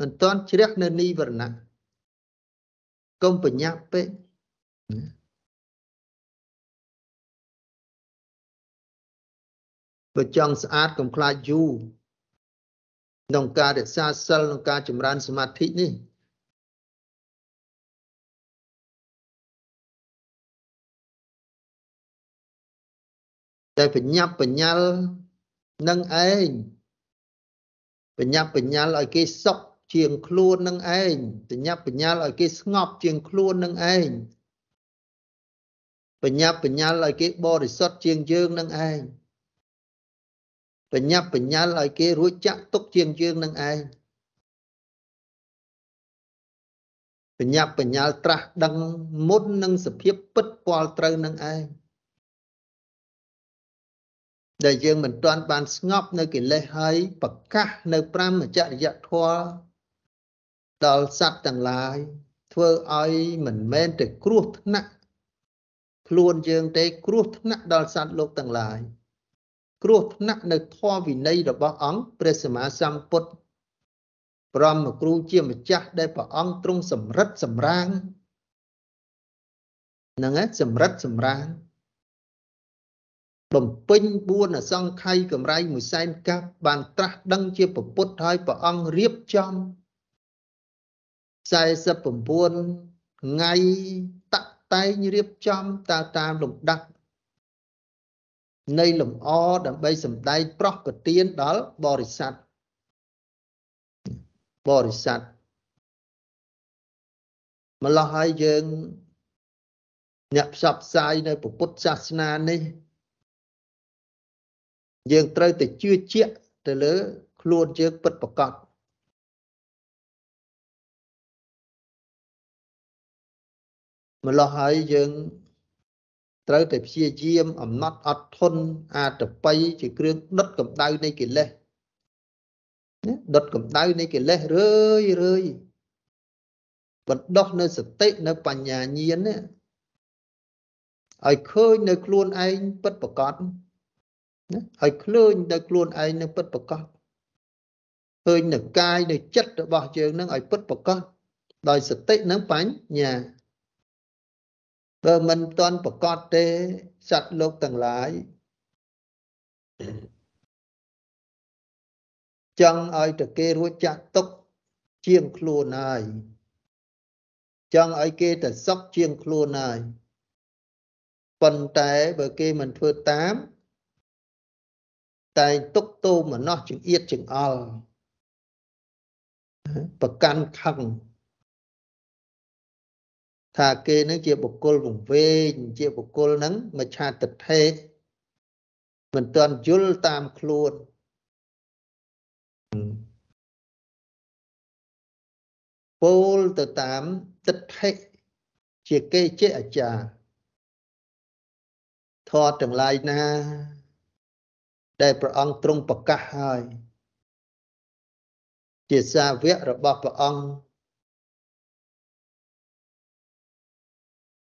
S1: មិនតន់ជ្រះនៅនីវរណៈកុំបញ្ញាប់ពេក បើចង់ស្អាតកុំខ្លាចយូរក្នុងការរក្សាសិលក្នុងការចម្រើនសមាធិនេះតែបញ្ញាប់បញ្ញាល់នឹងឯងបញ្ញាប់បញ្ញាល់ឲ្យគេសុខជាងខ្លួននឹងឯងបញ្ញាប់បញ្ញាល់ឲ្យគេស្ងប់ជាងខ្លួននឹងឯងបញ្ញាប់បញ្ញាល់ឲ្យគេបរិសុទ្ធជាងយើងនឹងឯង បញ្ញាប់បញ្ញាល់ឲ្យគេរួចចាក់ទុកជាងយើងនឹងឯងបញ្ញាប់បញ្ញាល់ត្រាស់ដឹងមុននឹងសភាពពិតពាល់ត្រូវនឹងឯងដែលយើងមិនទាន់បានស្ងប់នៅកិលេសហើយប្រកាសនៅ5អចរិយធម៌ដល់សត្វទាំងឡាយធ្វើឲ្យមិនមែនតែគ្រោះថ្នាក់ខ្លួនយើងទេគ្រោះថ្នាក់ដល់សត្វលោកទាំងឡាយ គ្រោះថ្នាក់នៅធម៌វិន័យរបស់អង្គព្រះសម្មាសម្ពុទ្ធព្រមគ្រូជាម្ចាស់ដែលព្រះអង្គទ្រង់សម្រិតសម្រាងហ្នឹងឯងសម្រិតសម្រាងបំពេញ4អសង្ខ័យកម្រៃមួយសែនកាប់បានត្រាស់ដឹងជាពុទ្ធហើយព្រះអង្គរៀបចំ49ថ្ងៃតាក់តែងរៀបចំតើតាមលំដាប់ នៃលំអដើម្បីសម្ដែងប្រោះប្រទានដល់បរិស័ទបរិស័ទម្ល៉េះហើយយើងអ្នកផ្សព្វផ្សាយនៅពុទ្ធសាសនានេះ យើងត្រូវតែជឿជាក់ទៅលើ ខ្លួនយើងពិតប្រាកដម្ល៉េះហើយយើង ត្រូវតែព្យាយាមអំណត់អត់ធន់អាតបិជាគ្រឿងដុតកម្ដៅនៃកិលេសណាដុតកម្ដៅនៃកិលេសរឿយរឿយបណ្ដោះនៅសតិនៅបញ្ញាញាណណាឲ្យឃើញនៅខ្លួនឯងពិតប្រកបណាឲ្យឃើញនៅខ្លួនឯងនៅពិតប្រកបឃើញនៅកាយនៅចិត្តរបស់យើងនឹងឲ្យពិតប្រកបដោយសតិនិងបញ្ញា បើមិនតន់ប្រកបទេសត្វលោកទាំងឡាយចង់ឲ្យតែគេរួចចាក់ទុកជាងខ្លួនហើយចង់ឲ្យគេទៅសុខជាងខ្លួនហើយប៉ុន្តែបើគេមិនធ្វើតាម តែទុកទោមនោះចង្អៀតចង្អល់ប្រកាន់ខឹង ថាគេនឹងជាបុគ្គលវង្វេងជាបុគ្គលនឹងមច្ឆាទិដ្ឋិមិនទាន់យល់តាមខ្លួនពោលទៅតាមទិដ្ឋិជាគេជាអាចារ្យធម៌ទាំងឡាយណា ដែលព្រះអង្គទ្រង់ប្រកាសហើយ ជាសាវករបស់ព្រះអង្គ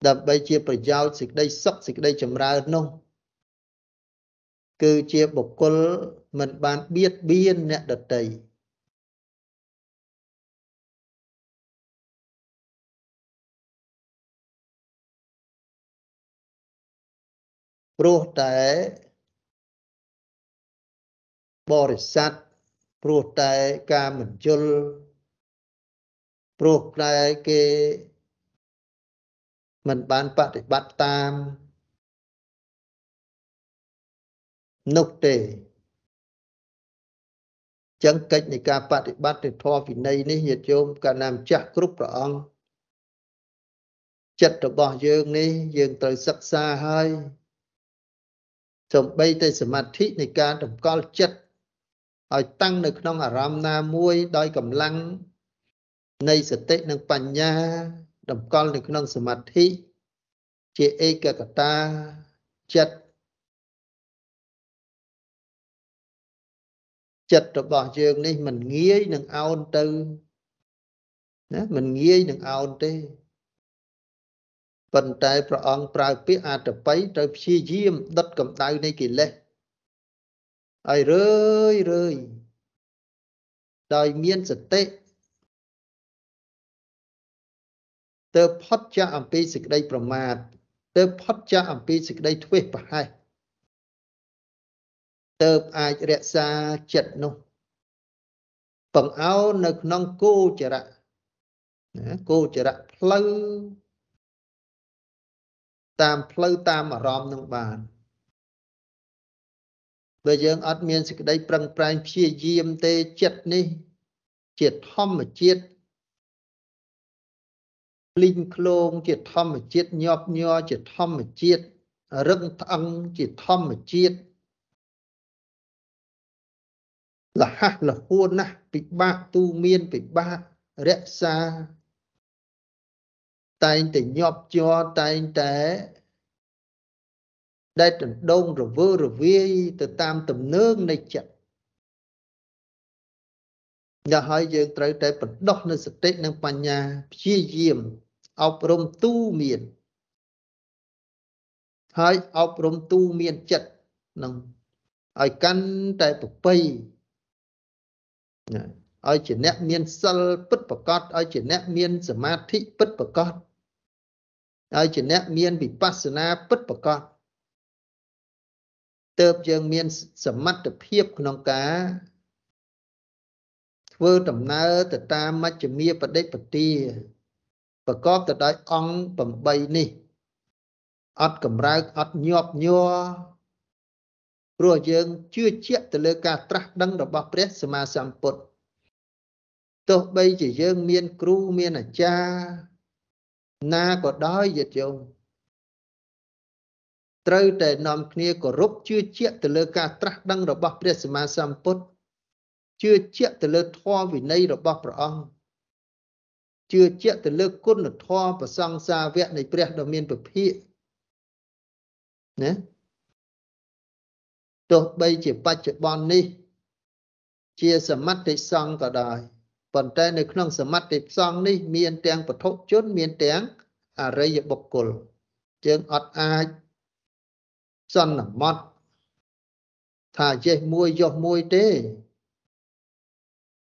S1: ដើម្បីជាប្រយោជន៍សេចក្តីសុខសេចក្តីចម្រើននោះគឺជាបុគ្គលមិនបានបៀតបៀនអ្នកដតីព្រោះតែបរិស័ទព្រោះតែការមិនយល់ព្រោះតែគេ មិនបានបប្រតិបត្តិតាមនោះទេចឹងកិច្ចនៃការបប្រតិបត្តិទៅធម៌វិន័យនេះញាតិញោមកាលណាម្ចាស់គ្រប់ព្រះអង្គចិត្តរបស់យើងនេះយើងត្រូវសិក្សាហើយសំបីតែសមាធិនៃការតម្កល់ចិត្តឲ្យតាំងនៅក្នុងអារម្មណ៍ណាមួយដោយកម្លាំងនៃសតិនិងបញ្ញា តម្កល់នៅក្នុងសមាធិជាឯកកតាចិត្តចិត្តរបស់យើងនេះមិនងាយនឹងអោនទៅណាមិនងាយនឹងអោនទេប៉ុន្តែព្រះអង្គប្រើពាក្យអតបិត្រូវព្យាយាមដុតកម្ដៅនៃកិលេសឲ្យរឿយរឿយដោយមានសតិ ទៅផុតចាកអំពីសេចក្តីប្រមាទទៅផុតចាកអំពីសេចក្តីធ្វេសប្រហែសទៅអាចរក្សាចិត្តនោះបង្អោននៅក្នុងគោចរៈណាគោចរៈផ្លូវតាមផ្លូវតាមអារម្មណ៍នឹងបានបើយើងអត់មានសេចក្តីប្រឹងប្រែងព្យាយាមទេចិត្តនេះ ជាធម្មជាតិ លីងឃ្លោងជាធម្មជាតិញាប់ញ័រជាធម្មជាតិរឹងត្អឹងជាធម្មជាតិលះលហួនណាស់ពិបាកទូមានពិបាករក្សា តែងតែញាប់ជ័រតែងតែដែលដណ្ដងរវើរវាយទៅតាមទំនើងនៃចិត្ត យ៉ាងហើយយើងត្រូវតែបណ្ដោះនៅសតិនិងបញ្ញាព្យាយាមអប់រំទូមានហើយអប់រំទូមានចិត្តនឹងឲ្យកាន់តែប្រពៃឲ្យជាអ្នកមានសិលពិតប្រកបឲ្យជាអ្នកមានសមាធិពិតប្រកបឲ្យជាអ្នកមានវិបស្សនាពិតប្រកបទៅយើងមានសមត្ថភាពក្នុងការ ធ្វើដំណើរទៅតាមមជ្ឈមាបដិបទាប្រកបទៅដោយអង្គ8នេះអត់កម្រើកអត់ញាប់ញ័រព្រោះយើងជឿជាក់ទៅលើការត្រាស់ដឹងរបស់ព្រះសម្មាសម្ពុទ្ធទោះបីជាយើងមានគ្រូមានអាចារ្យណាក៏ដោយយត្តយោមត្រូវតែនាំគ្នាគោរពជឿជាក់ទៅលើការត្រាស់ដឹងរបស់ព្រះសម្មាសម្ពុទ្ធ ជឿជាក់ទៅលើធម៌វិន័យរបស់ព្រះអង្គជឿជាក់ទៅលើគុណធម៌ប្រសង្សាវៈនៃព្រះដ៏មានពភាកណាទោះបីជាបច្ចុប្បន្ននេះ ជាសមត្ថិសង្ឃក៏ដោយប៉ុន្តែនៅក្នុងសមត្ថិសង្ឃនេះ មានទាំងពធជនមានទាំងអរិយបុគ្គលយើងអត់អាចសន្មត់ថាចេះមួយយកមួយទេ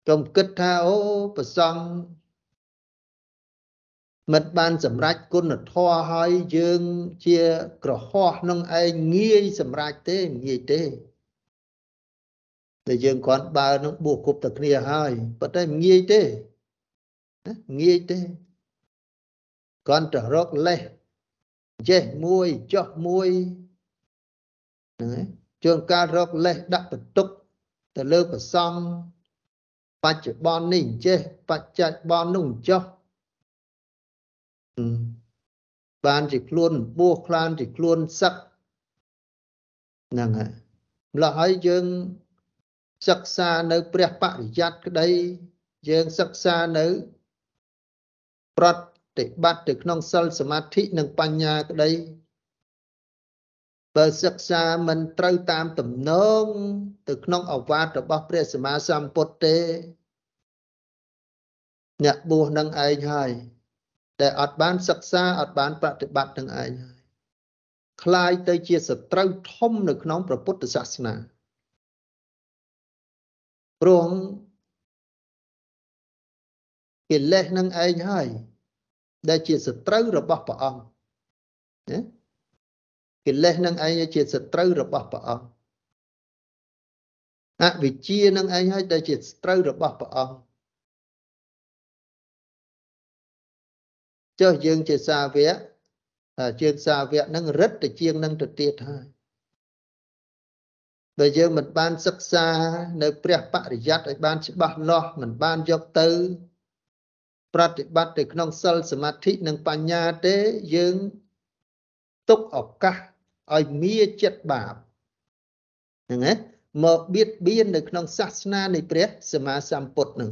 S1: កុំគិតថាអូប្រសង់មិនបានសម្រេចគុណធម៌ហើយយើងជាក្រហោះនឹងឯងងាយសម្រេចទេងាយទេតែយើងគ្រាន់បើនឹងបួសគប់តែគ្នាហើយប៉ុន្តែងាយទេងាយទេគ្រាន់តែរកលេះចេះមួយចោះមួយហ្នឹងហើយជួនកាលរកលេសដាក់បន្ទុកទៅលើប្រសង់ បច្ចុប្បន្ននេះចេះបច្ចុប្បន្ននោះចោះបានជាខ្លួនបួសខ្លានជាខ្លួនសឹកហ្នឹងហើយម្ល៉េះហើយយើងសិក្សានៅព្រះបរិយ័តក្តី យើងសិក្សានៅ ប្រតិបត្តិទៅក្នុងសិលសមាធិនិងបញ្ញាក្តី បើសិក្សាមិនត្រូវតាមទំនងទៅក្នុងអវាទរបស់ព្រះសម្មាសម្ពុទ្ធទេអ្នកបួសនឹងឯងហើយដែលអត់បានសិក្សាអត់បានប្រតិបត្តិនឹងឯងហើយคล้ายទៅជាសត្រូវធំនៅក្នុងព្រះពុទ្ធសាសនាព្រោះកិលេសនឹងឯងហើយដែលជាសត្រូវរបស់ព្រះអង្គណា កិលេសនឹងឯងជាសត្រូវរបស់ព្រះអង្គអវិជ្ជានឹងឯងហើយដែលជាសត្រូវរបស់ព្រះអង្គចុះយើងជាសាវកជាសាវកនឹងរឹតទៅជាងនឹងទៅទៀតហើយបើយើងមិនបានសិក្សានៅព្រះបរិយ័តឲ្យបានច្បាស់លាស់មិនបានយកទៅ ប្រតិបត្តិទៅក្នុងសិលសមាធិនិងបញ្ញាទេយើងទុកឱកាស ឲ្យមាចិត្តបាបហ្នឹងណាមកបៀតបៀននៅក្នុងសាសនានៃព្រះសម្មាសម្ពុទ្ធនឹង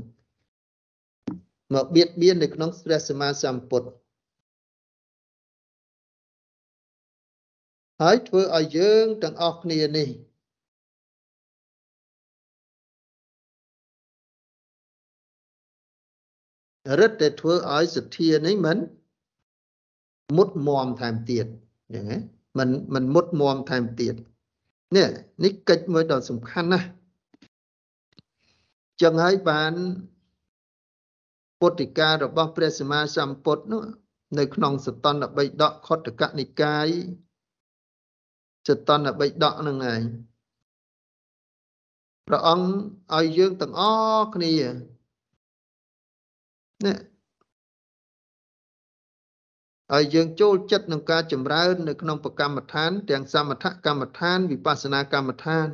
S1: មកបៀតបៀននៅក្នុងព្រះសម្មាសម្ពុទ្ធហើយធ្វើឲ្យយើងទាំងអស់គ្នានេះរឹតតែធ្វើឲ្យសទ្ធានេះមិនមុតមមថែមទៀតអញ្ចឹងណា មិនមិនមុតមមថែមទៀតនេះនេះកិច្ចមួយដ៏សំខាន់ណាស់ចឹងហើយបានពុទ្ធិការបស់ព្រះសម្មាសម្ពុទ្ធនោះនៅក្នុងសតនបិដកខុទ្ទកនិកាយសតនបិដកនឹងឯងព្រះអង្គឲ្យយើងទាំងអស់គ្នានេះ ហើយយើងចូលចិត្តនឹងការចម្រើន នៅក្នុងប្រកម្មដ្ឋាន ទាំងសមថកម្មដ្ឋាន វិបស្សនាកម្មដ្ឋាន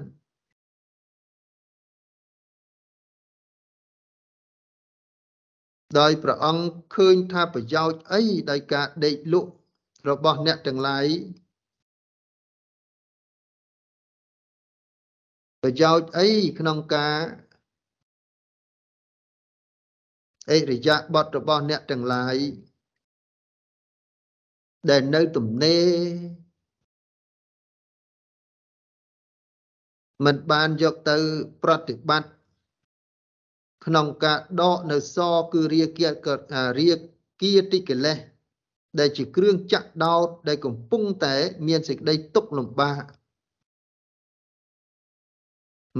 S1: ដោយព្រះអង្គឃើញថាប្រយោជន៍អីដោយការដេកលក់របស់អ្នកទាំងឡាយប្រយោជន៍អីក្នុងការអរិយាបទរបស់អ្នកទាំងឡាយ ដែលនៅទំនេរមិនបានយកទៅប្រតិបត្តិក្នុងការដកនៅសគឺរាគារាគាតិកិលេសដែលជាគ្រឿងចាក់ដោតដែលកំពុងតែ មានសេចក្តីទុក្ខលំបាក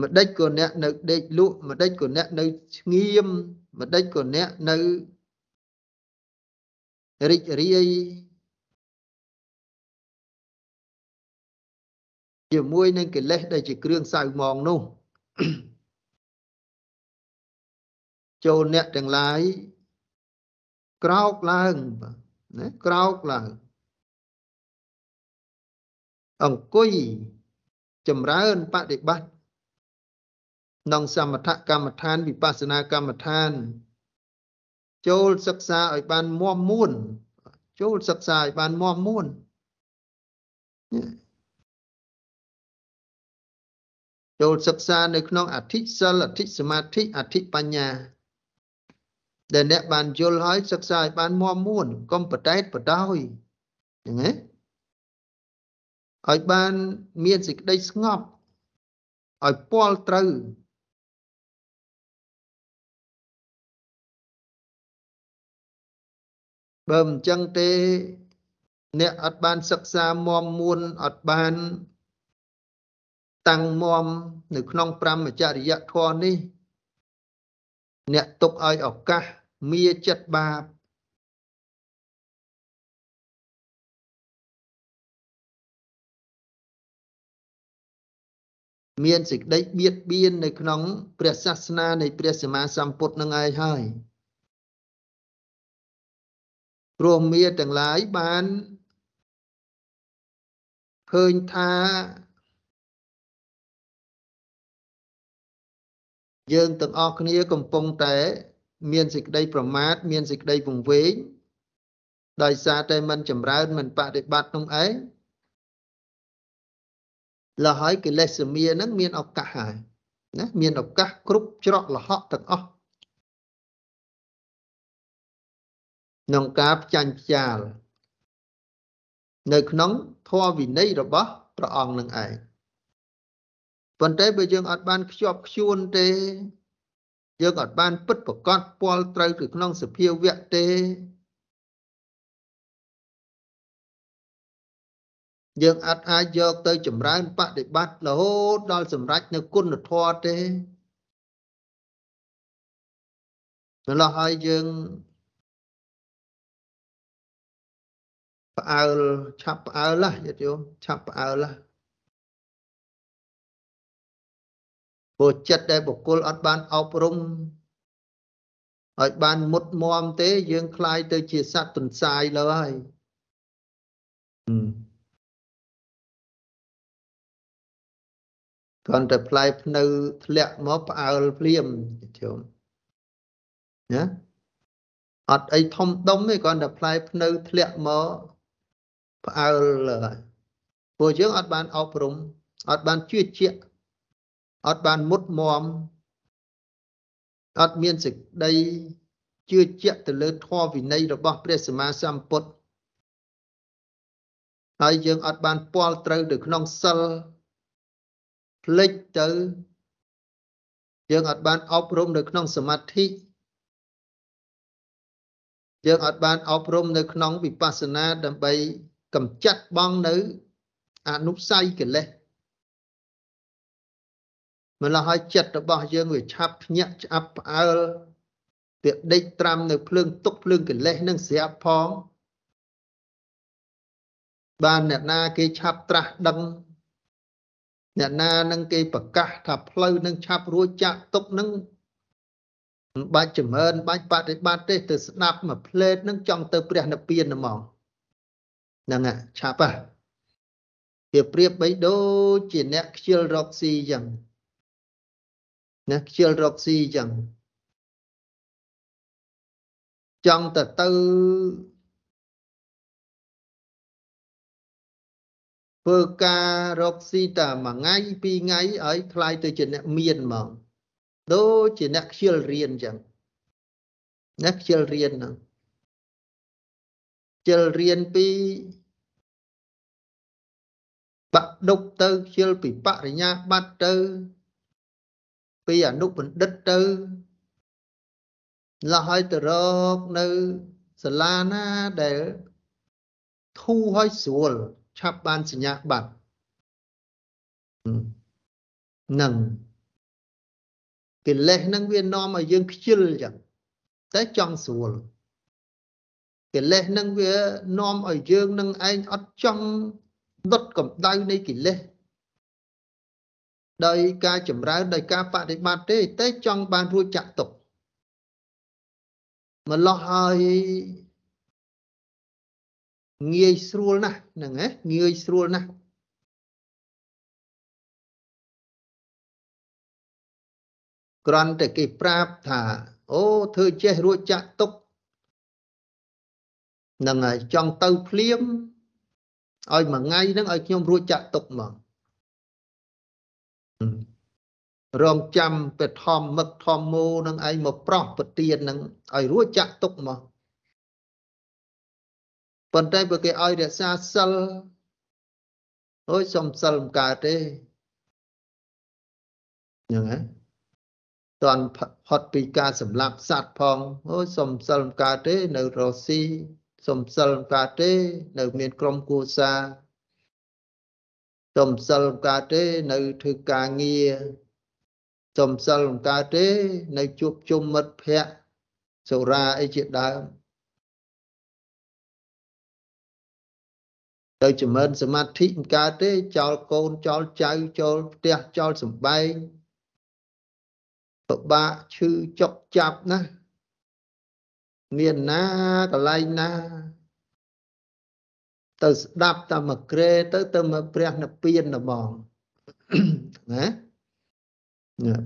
S1: ម្ដេចក៏អ្នកនៅដេកលក់ម្ដេចក៏អ្នកនៅស្ងៀមម្ដេចក៏អ្នកនៅរីករាយ ជាមួយនឹងកិលេសដែលជាគ្រឿងសៅមងនោះចូលអ្នកទាំងឡាយក្រោកឡើងណាក្រោកឡើងអង្គុយចម្រើនបដិបត្តិក្នុងសមថកម្មដ្ឋានវិបស្សនាកម្មដ្ឋាន ចូលសិក្សាឲ្យបានមមមួនចូលសិក្សាឲ្យបានមមមួន ចូលសិក្សានៅក្នុងអធិសិលអធិសមាធិអធិបញ្ញាដែលអ្នកបានយល់ហើយសិក្សាឲ្យបានមមមួនកុំបដែតបដោយចឹងណាឲ្យបានមានសេចក្តីស្ងប់ឲ្យពាល់ត្រូវបើមិនចឹងទេ អ្នកអត់បានសិក្សាមមមួនអត់បាន តាំងមមនៅក្នុងប្រមចរិយធម៌នេះ អ្នកទុកឲ្យឱកាសមាចិត្តបាបមានសេចក្តីបៀតបៀននៅក្នុង ព្រះសាសនានៃព្រះសម្មាសម្ពុទ្ធនឹងឯងហើយព្រោះមាទាំងឡាយបានឃើញថា យើងទាំងអស់គ្នាកំពុងតែ មានសេចក្តីប្រមាថមានសេចក្តីវង្វេងដោយសារតែមិនចម្រើនមិនបដិបត្តិនោះឯងលហើយកិលេសសមានឹងមានឱកាសហើយណាមានឱកាសគ្រប់ច្រកលហកទាំងអស់ក្នុងការផ្ចាញ់ផ្ចាលនៅក្នុងធម៌វិន័យរបស់ព្រះអង្គនឹងឯង ប៉ុន្តែបើយើងអត់បានខ្ជាប់ខ្ជួនទេ យើងអត់បានពិតប្រកបពលត្រូវទៅក្នុងសភាវៈទេយើងអត់អាចយកទៅចម្រើនបដិបត្តិរហូតដល់សម្រេចនៅគុណធម៌ទេម្ល៉េះហើយយើងផ្អើលឆាប់ផ្អើលណាញាតិយោមឆាប់ផ្អើលណា ព្រោះចិត្តដែលបុគ្គលអត់បានអប់រំឲ្យបានមុតមមទេ យើងคลายទៅជាសត្វទន្សាយលើហើយគ្រាន់តែផ្លែភ្នៅធ្លាក់មកផ្អើលភ្លាមជុំណាអត់អីធំដុំទេគ្រាន់តែផ្លែភ្នៅធ្លាក់មកផ្អើលហើយព្រោះយើងអត់បានអប់រំអត់បានជឿជាក់ អត់បានមុតមមអត់មានសេចក្តីជឿជាក់ទៅលើធម៌វិន័យរបស់ព្រះសម្មាសម្ពុទ្ធហើយយើងអត់បានពាល់ត្រូវទៅក្នុងសិលផ្លិចទៅ យើងអត់បានអប់រំនៅក្នុងសមាធិយើងអត់បានអប់រំនៅក្នុងវិបស្សនាដើម្បីកម្ចាត់បងនៅអនុស័យកិលេស ម្ល៉េះហើយចិត្តរបស់យើងវាឆាប់ភ្ញាក់ឆ្អាប់ផ្អើលវាដេកត្រាំនៅភ្លើងទុកភ្លើងកិលេសនឹងស្រាប់ផងបានអ្នកណាគេឆាប់ត្រាស់ដឹងអ្នកណានឹងគេប្រកាសថាផ្លូវនឹងឆាប់រួចចាក់ទុកនឹងមិនបាច់ចម្រើនបាច់បដិបត្តិទេទៅស្ដាប់មួយផ្លេតនឹងចង់ទៅព្រះនិព្វានហ្មងហ្នឹងឆាប់ហ่ะវាប្រៀបបីដូចជាអ្នកខ្ជិលរកស៊ីអញ្ចឹង ណាខ្ជិលរកស៊ីអញ្ចឹងចង់ទៅទៅធ្វើការរកស៊ីតែមួយថ្ងៃពីរថ្ងៃឲ្យคล้ายទៅជាអ្នកមានហ្មងដូចជាអ្នកខ្ជិលរៀនអញ្ចឹងអ្នកខ្ជិលរៀនហ្នឹងខ្ជិលរៀនពីបដុកទៅខ្ជិលពីបរិញ្ញាបត្រទៅ ពីអនុបណ្ឌិតទៅលះឲ្យទៅរកនៅសាលាណាដែលធូរហើយស្រួលឆាប់បានសញ្ញាបត្រនឹងកិលេសនឹងវានាំឲ្យយើងខ្ជិលចឹងតែចង់ស្រួលកិលេសនឹងវានាំឲ្យយើងនឹងឯងអត់ចង់ដុតកម្ដៅនៃកិលេស ដោយការចម្រើនដោយការបដិបត្តិទេតែចង់បានរួចចាក់ទុកម្លោះហើយងាយស្រួលណាស់ហ្នឹងហ៎ងាយស្រួលណាស់គ្រាន់តែគេប្រាប់ថាអូធ្វើចេះរួចចាក់ទុកហ្នឹងហើយចង់ទៅភ្លាមឲ្យមួយថ្ងៃហ្នឹងឲ្យខ្ញុំរួចចាក់ទុកហ្មង រងចាំទៅធម្មមឹកធម្មមោនឹងឯងមកប្រោះប្រទៀននឹងឲ្យរួចចាក់ទុកមកប៉ុន្តែបើគេឲ្យរក្សាសិលអូយសុំសិលមិនកើតទេហ្នឹងហ៎តន់ផុតពីការសម្លាប់សត្វផងអូយសុំសិលមិនកើតទេនៅរស់ស៊ីសុំសិលមិនកើតទេ នៅ មានក្រុមគូសា សុំសិលមិនកើតទេនៅធ្វើការងារសុំសិលមិនកើតទេ នៅជួបជុំមិត្តភ័ក្តិសុរាអីជាដើមទៅចម្រើនសមាធិមិនកើតទេចោលកូនចោលចៅចូលផ្ទះចោលសំបែងពិបាកឈឺចុកចាប់ណាមានណាកន្លែងណា ទៅស្ដាប់តាមមកក្រេទៅទៅមកព្រះនិព្វានហ្មងណា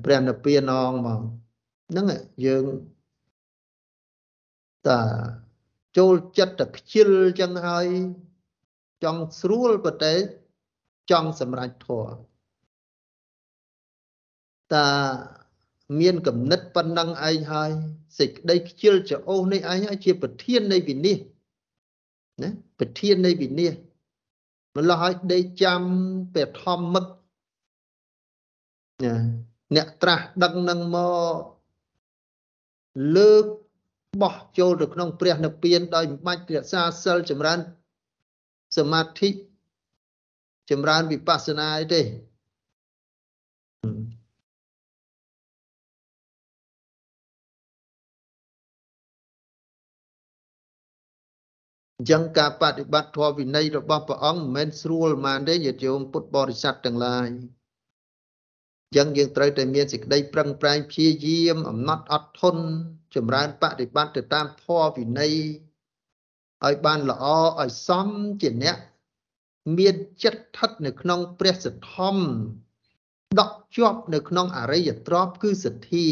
S1: ព្រះនិព្វានអងហ្មងហ្នឹងយើងតាចូលចិត្តតែខ្ជិលចឹងហើយចង់ស្រួលប៉ុន្តែចង់សម្រេចធម៌តាមានគំនិតប៉ុណ្ណឹងឯងហើយសេចក្តីខ្ជិលច្អូសនេះឯងហើយជាប្រធាននៃវិនិច្ឆ័យណា ប្រធាននៃវិនិច្ឆ័យម្ល៉េះឲ្យដេកចាំព្រះធម្មមឹកណាអ្នកត្រាស់ដឹងនឹងមកលើកបោះចូលទៅក្នុង ព្រះនិព្វានដោយមិនបាច់រក្សាសិលចម្រើនសមាធិចម្រើនវិបស្សនាអីទេ អញ្ចឹងការបដិបត្តិធម៌វិន័យរបស់ព្រះអង្គមិនមែនស្រួលប៉ុន្មានទេញាតិញោមពុទ្ធបរិស័ទទាំងឡាយអញ្ចឹងយើងត្រូវតែមានសេចក្តីប្រឹងប្រែងព្យាយាមអំណត់អត់ធន់ចម្រើនបដិបត្តិទៅតាមធម៌វិន័យឲ្យបានល្អឲ្យសមជាអ្នកមានចិត្តស្ថិតនៅក្នុងព្រះសទ្ធំដកជាប់នៅក្នុងអរិយទ្រព្យគឺសទ្ធា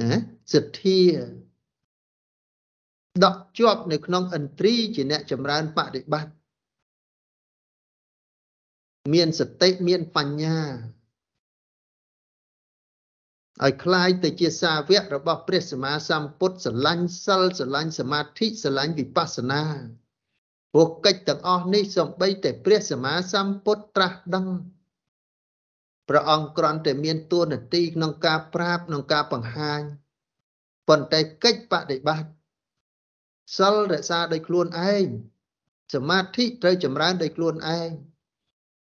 S1: ណាសទ្ធា ដកជាប់នៅក្នុងឥន្ទ្រីជាអ្នកចម្រើនបដិបត្តិមានសតិមានបញ្ញាឲ្យคล้ายទៅជាសាវករបស់ព្រះសម្មាសម្ពុទ្ធស្រឡាញ់សិលស្រឡាញ់សមាធិស្រឡាញ់វិបស្សនាព្រោះកិច្ចទាំងអស់នេះសំបីតែព្រះសម្មាសម្ពុទ្ធត្រាស់ដឹងព្រះអង្គគ្រាន់តែមានតួនាទីក្នុងការប្រាប់ក្នុងការបង្ហាញប៉ុន្តែកិច្ចបដិបត្តិ សិលរក្សាដោយខ្លួនឯងសមាធិត្រូវចម្រើនដោយខ្លួនឯង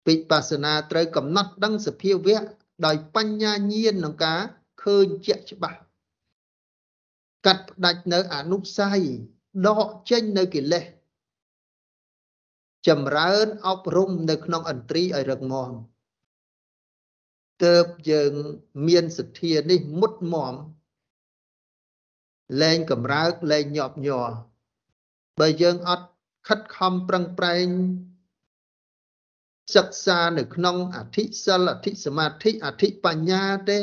S1: វិបស្សនាត្រូវកំណត់ដឹងសភាវៈដោយបញ្ញាញាណក្នុងការឃើញជាក់ច្បាស់កាត់ផ្ដាច់នៅអនុស័យដកចេញនៅកិលេសចម្រើនអប់រំនៅក្នុងអន្ត្រីឲ្យរឹងមាំទើបយើងមានសទ្ធានេះមុតមមលែងកម្រើកលែងញាប់ញ័រ បើយើងអត់ខិតខំប្រឹងប្រែងសិក្សានៅក្នុងអធិសិលអធិសមាធិអធិបញ្ញាទេ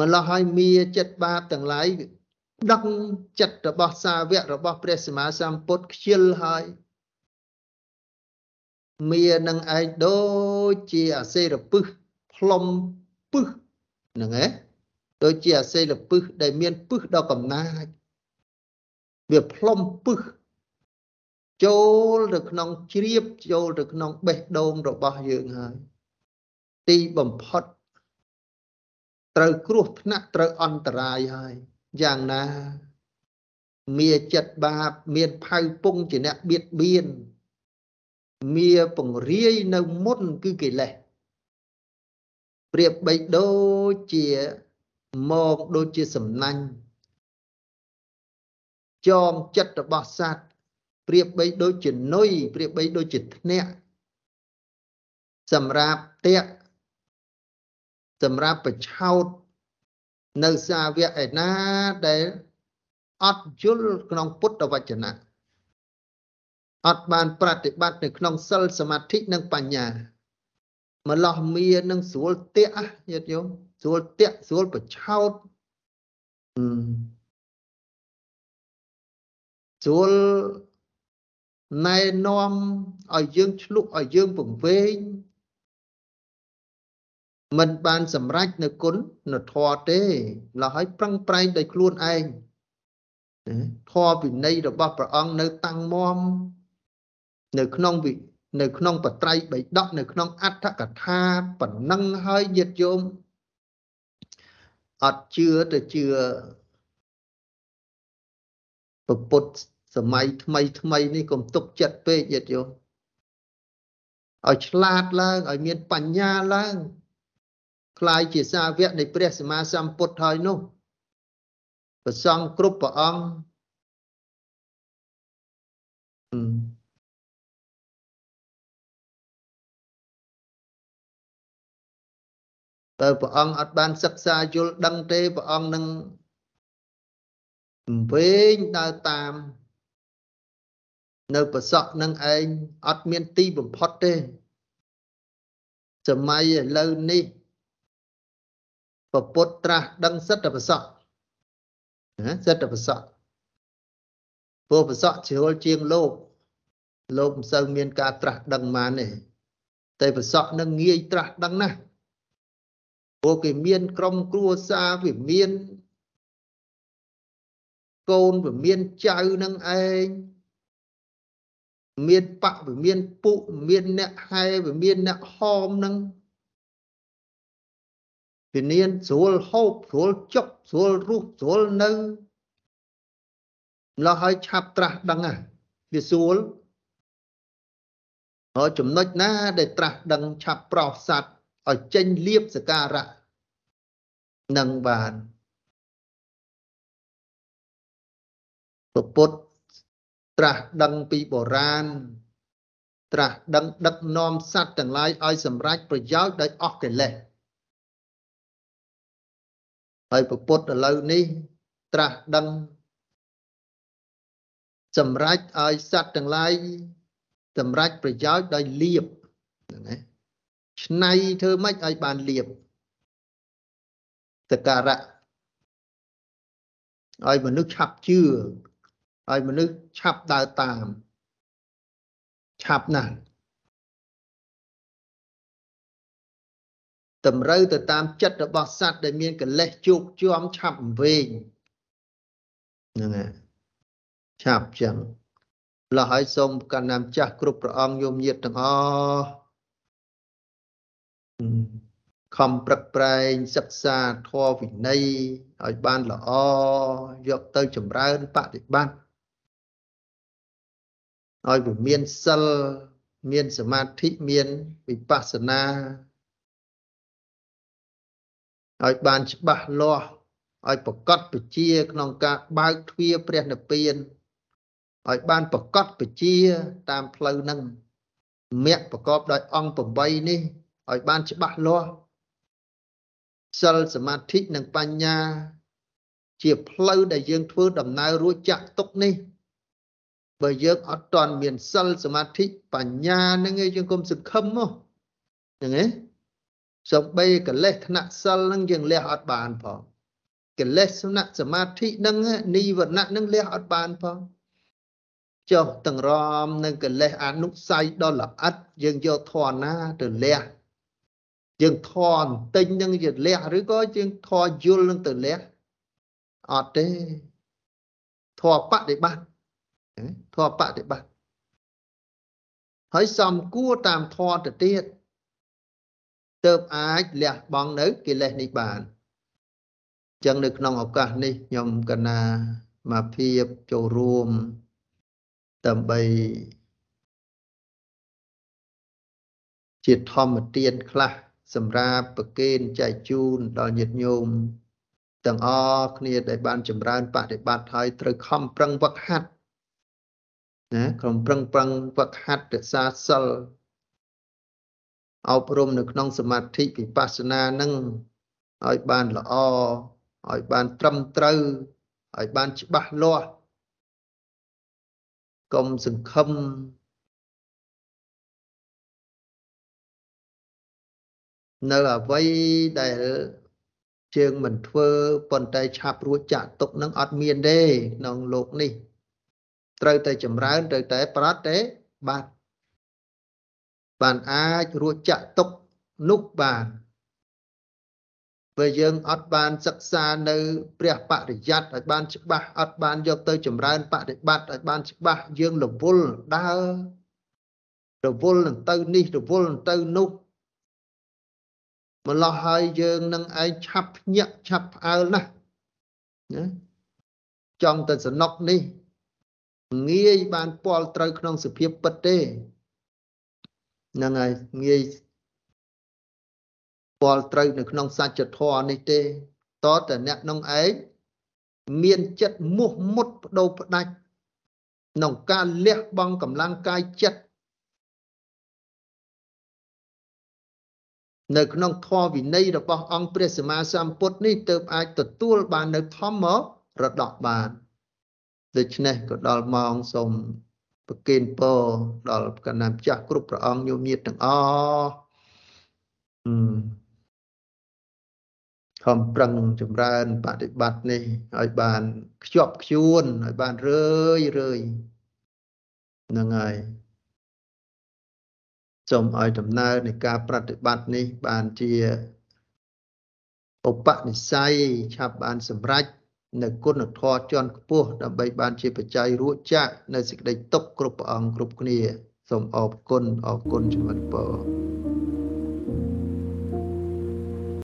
S1: ម្ល៉េះឲ្យមានចិត្តបាបទាំងឡាយដឹងចិត្តរបស់សាវករបស់ព្រះសម្មាសម្ពុទ្ធខ្ជិលហើយមាននឹងឯងដូចជាអាសេរពឹសផ្លុំពឹសហ្នឹងឯង ដូចជាអាសេរពឹសដែលមានពឹសដល់កំណាចវាផ្លុំពឹសចូលទៅក្នុងជ្រាបចូលទៅក្នុងបេះដូងរបស់យើងហើយទីបំផុតត្រូវគ្រោះថ្នាក់ត្រូវអន្តរាយហើយយ៉ាងណាមានចិត្តបាបមានផៅពងជាអ្នកបៀតបៀនមានពង្រាយនៅមុនគឺកិលេសប្រៀបបីដូចជា មកដូចជាសំណាញ់ចងចិត្តរបស់សត្វប្រៀបបីដូចជានុយប្រៀបបីដូចជាធ្នាក់សម្រាប់តាក់សម្រាប់បឆោតនៅសាវកឯណាដែលអត់យល់ក្នុងពុទ្ធវចនៈអត់បានប្រតិបត្តិនៅក្នុងសិលសមាធិនិងបញ្ញាម្លោះមាននឹងស្រួលតាក់ញាតិញោមស្រួលតាក់ស្រួលបឆោតស្រួលណែនាំឲ្យយើងឆ្លុះឲ្យយើងពង្វេងមិនបានសម្រេចនៅគុណនៅធម៌ទេឡើយឲ្យប្រឹងប្រែងដោយខ្លួនឯងធម៌វិន័យរបស់ព្រះអង្គនៅតាំងមមនៅក្នុងវិនៅក្នុងបត្រៃបៃដកនៅក្នុងអដ្ឋកថាប៉ុណ្ណឹងហើយញាតិយោម អត់ជឿទៅជឿពុទ្ធសម័យថ្មីថ្មីនេះកុំទុកចិត្តពេកយត់យោឲ្យឆ្លាតឡើងឲ្យមានបញ្ញាឡើងក្លាយជាសាវកនៃព្រះសម្មាសម្ពុទ្ធហើយនោះប្រសងគ្រប់ព្រះអង្គ តើព្រះអង្គអត់បានសិក្សាយល់ដឹងទេព្រះអង្គនឹងវែងដើរតាម នៅប្រសក់នឹងឯងអត់មានទីបំផុតទេសម័យឥឡូវនេះពពុទ្ធត្រាស់ដឹងសិទ្ធិប្រសក់ណាសិទ្ធិប្រសក់ព្រោះប្រសក់ជ្រុលជាងលោកលោកមិនសូវមានការត្រាស់ដឹងបានទេតែប្រសក់នឹងងាយត្រាស់ដឹងណាស់ ព្រោះគេមាន ក្រុមគ្រួសារវាមានកូនវាមានចៅនឹងឯងមានបកវាមានពុមានអ្នកហែវាមានអ្នកហោមនឹងវិញ្ញាណស្រួលហូបស្រួលចុកស្រួលរស់ស្រួលនៅម្ល៉េះឲ្យឆាប់ត្រាស់ដឹងណាវាស្រួលហើយចំណុចណា ដែលត្រាស់ដឹងឆាប់ប្រោសសัตว์ ឲ្យចេញលៀបសការៈនឹងបានពុទ្ធត្រាស់ដឹងពីបុរាណត្រាស់ដឹងដឹកនាំសត្វទាំងឡាយឲ្យសម្រេចប្រយោជន៍ដោយអស់កិលេសហើយពុទ្ធឥឡូវនេះត្រាស់ដឹងសម្រេចឲ្យសត្វទាំងឡាយសម្រេចប្រយោជន៍ដោយលៀបហ្នឹងណា ឆ្នៃធ្វើម៉េចឲ្យបានលៀបសការៈឲ្យមនុស្សឆាប់ជឿឲ្យមនុស្សឆាប់ដើរតាមឆាប់ណាស់តម្រូវទៅតាមចិត្តរបស់សត្វដែលមានកិលេសជោគជាំឆាប់វែងហ្នឹងហើយឆាប់ចឹងលោះឲ្យសូមកណ្ណាំចាស់គ្រប់ព្រះអង្គយមញាតទាំងអស់ ខំប្រឹកប្រែងសិក្សាធម៌វិន័យឲ្យបានល្អយកទៅចម្រើនបប្រតិបត្តិឲ្យវាមានសិលមានសមាធិមានវិបស្សនាឲ្យបានច្បាស់លាស់ឲ្យប្រកបពជាក្នុងការបើកទ្វារព្រះនិព្វានឲ្យបានប្រកបពជាតាមផ្លូវនឹងមគ្គប្រកបដោយអង្គ8នេះ ឲ្យបានច្បាស់លាស់សិលសមាធិនិងបញ្ញា ជាផ្លូវដែលយើងធ្វើដំណើររួចចាក់ទុកនេះបើយើងអត់ទាន់មានសិលសមាធិបញ្ញានឹងឯងយើងកុំសង្ឃឹមមកហ្នឹងឯងសំបីកិលេសថ្នាក់សិលនឹងយើងលះអត់បានផងកិលេសថ្នាក់សមាធិនឹងនិវរណៈនឹងលះអត់បានផងចុះទាំងរមនឹងកិលេសអនុស័យដល់ល្អិតយើងយកធរណាទៅលះ យើងធរបន្តិចនឹងយើងលះឬក៏យើងធរយល់នឹងទៅលះអត់ទេធរបដិបត្តិធម៌បដិបត្តិហើយសំគួរតាមធម៌ទៅទៀតទើបអាចលះបង់នៅកិលេសនេះបានអញ្ចឹងនៅក្នុងឱកាសនេះខ្ញុំកណាមកភាពចូលរួមដើម្បីជាធម្មទានខ្លះ សម្រាប់ប្រគេនចែកជូនដល់ញាតិញោមទាំងអស់គ្នាដែលបានចម្រើនបប្រតិបត្តិហើយត្រូវខំប្រឹងវឹកហាត់ណាខំប្រឹងប្រឹងវឹកហាត់រក្សាសិលអប់រំនៅក្នុងសមាធិវិបស្សនានឹងឲ្យបានល្អឲ្យបានត្រឹមត្រូវឲ្យបានច្បាស់លាស់កុំសង្ឃឹម នៅអ្វីដែលជើងមិនធ្វើប៉ុន្តែឆាប់រួចចាក់ទុកនឹងអត់មានទេក្នុងលោកនេះ ត្រូវតែចម្រើនត្រូវតែប្រត់ទេបាទបានអាចរួចចាក់ទុកនោះបានបើយើងអត់បានសិក្សានៅព្រះបរិយ័តឲ្យបានច្បាស់អត់បានយកទៅចម្រើនបប្រតិបត្តិឲ្យបានច្បាស់យើងរវល់ដើររវល់នឹងទៅនេះរវល់នឹងទៅនោះ ម្លោះហើយយើងនឹងឯងឆាប់ភ្ញាក់ឆាប់ផ្អើលណាស់ណាចង់ទៅសំណុកនេះងាយបានពាល់ត្រូវក្នុងសភាពពិតទេហ្នឹងហើយងាយពាល់ត្រូវនៅក្នុងសច្ចធម៌នេះទេតតែអ្នកក្នុងឯងមានចិត្តមោះមុតបដូរផ្ដាច់ក្នុងការលះបង់កម្លាំងកាយចិត្ត នៅក្នុងធម៌វិន័យរបស់អង្គព្រះសម្មាសម្ពុទ្ធនេះទើបអាចទទួលបាននៅធម្មរដកបានដូច្នេះក៏ដល់ម៉ោងសូមប្រគេនពរដល់កណ្ណាម្ចាស់គ្រប់ព្រះអង្គញោមញាតទាំងអស់អឺខំប្រឹងចម្រើនបប្រតិបត្តិនេះឲ្យបានខ្ជាប់ខ្ជួនឲ្យបានរឿយរឿយហ្នឹងហើយ សូមឲ្យដំណើរនៃការប្រតិបត្តិនេះបានជាឧបនិស្ស័យឆាប់បានសម្រេចនៅគុណធម៌ជាន់ខ្ពស់ដើម្បីបានជាបច្ច័យរួចចាក់នៅសេចក្តីទុកគ្រប់ព្រះអង្គគ្រប់គ្នាសូមអរគុណអរគុណជំនិតពរ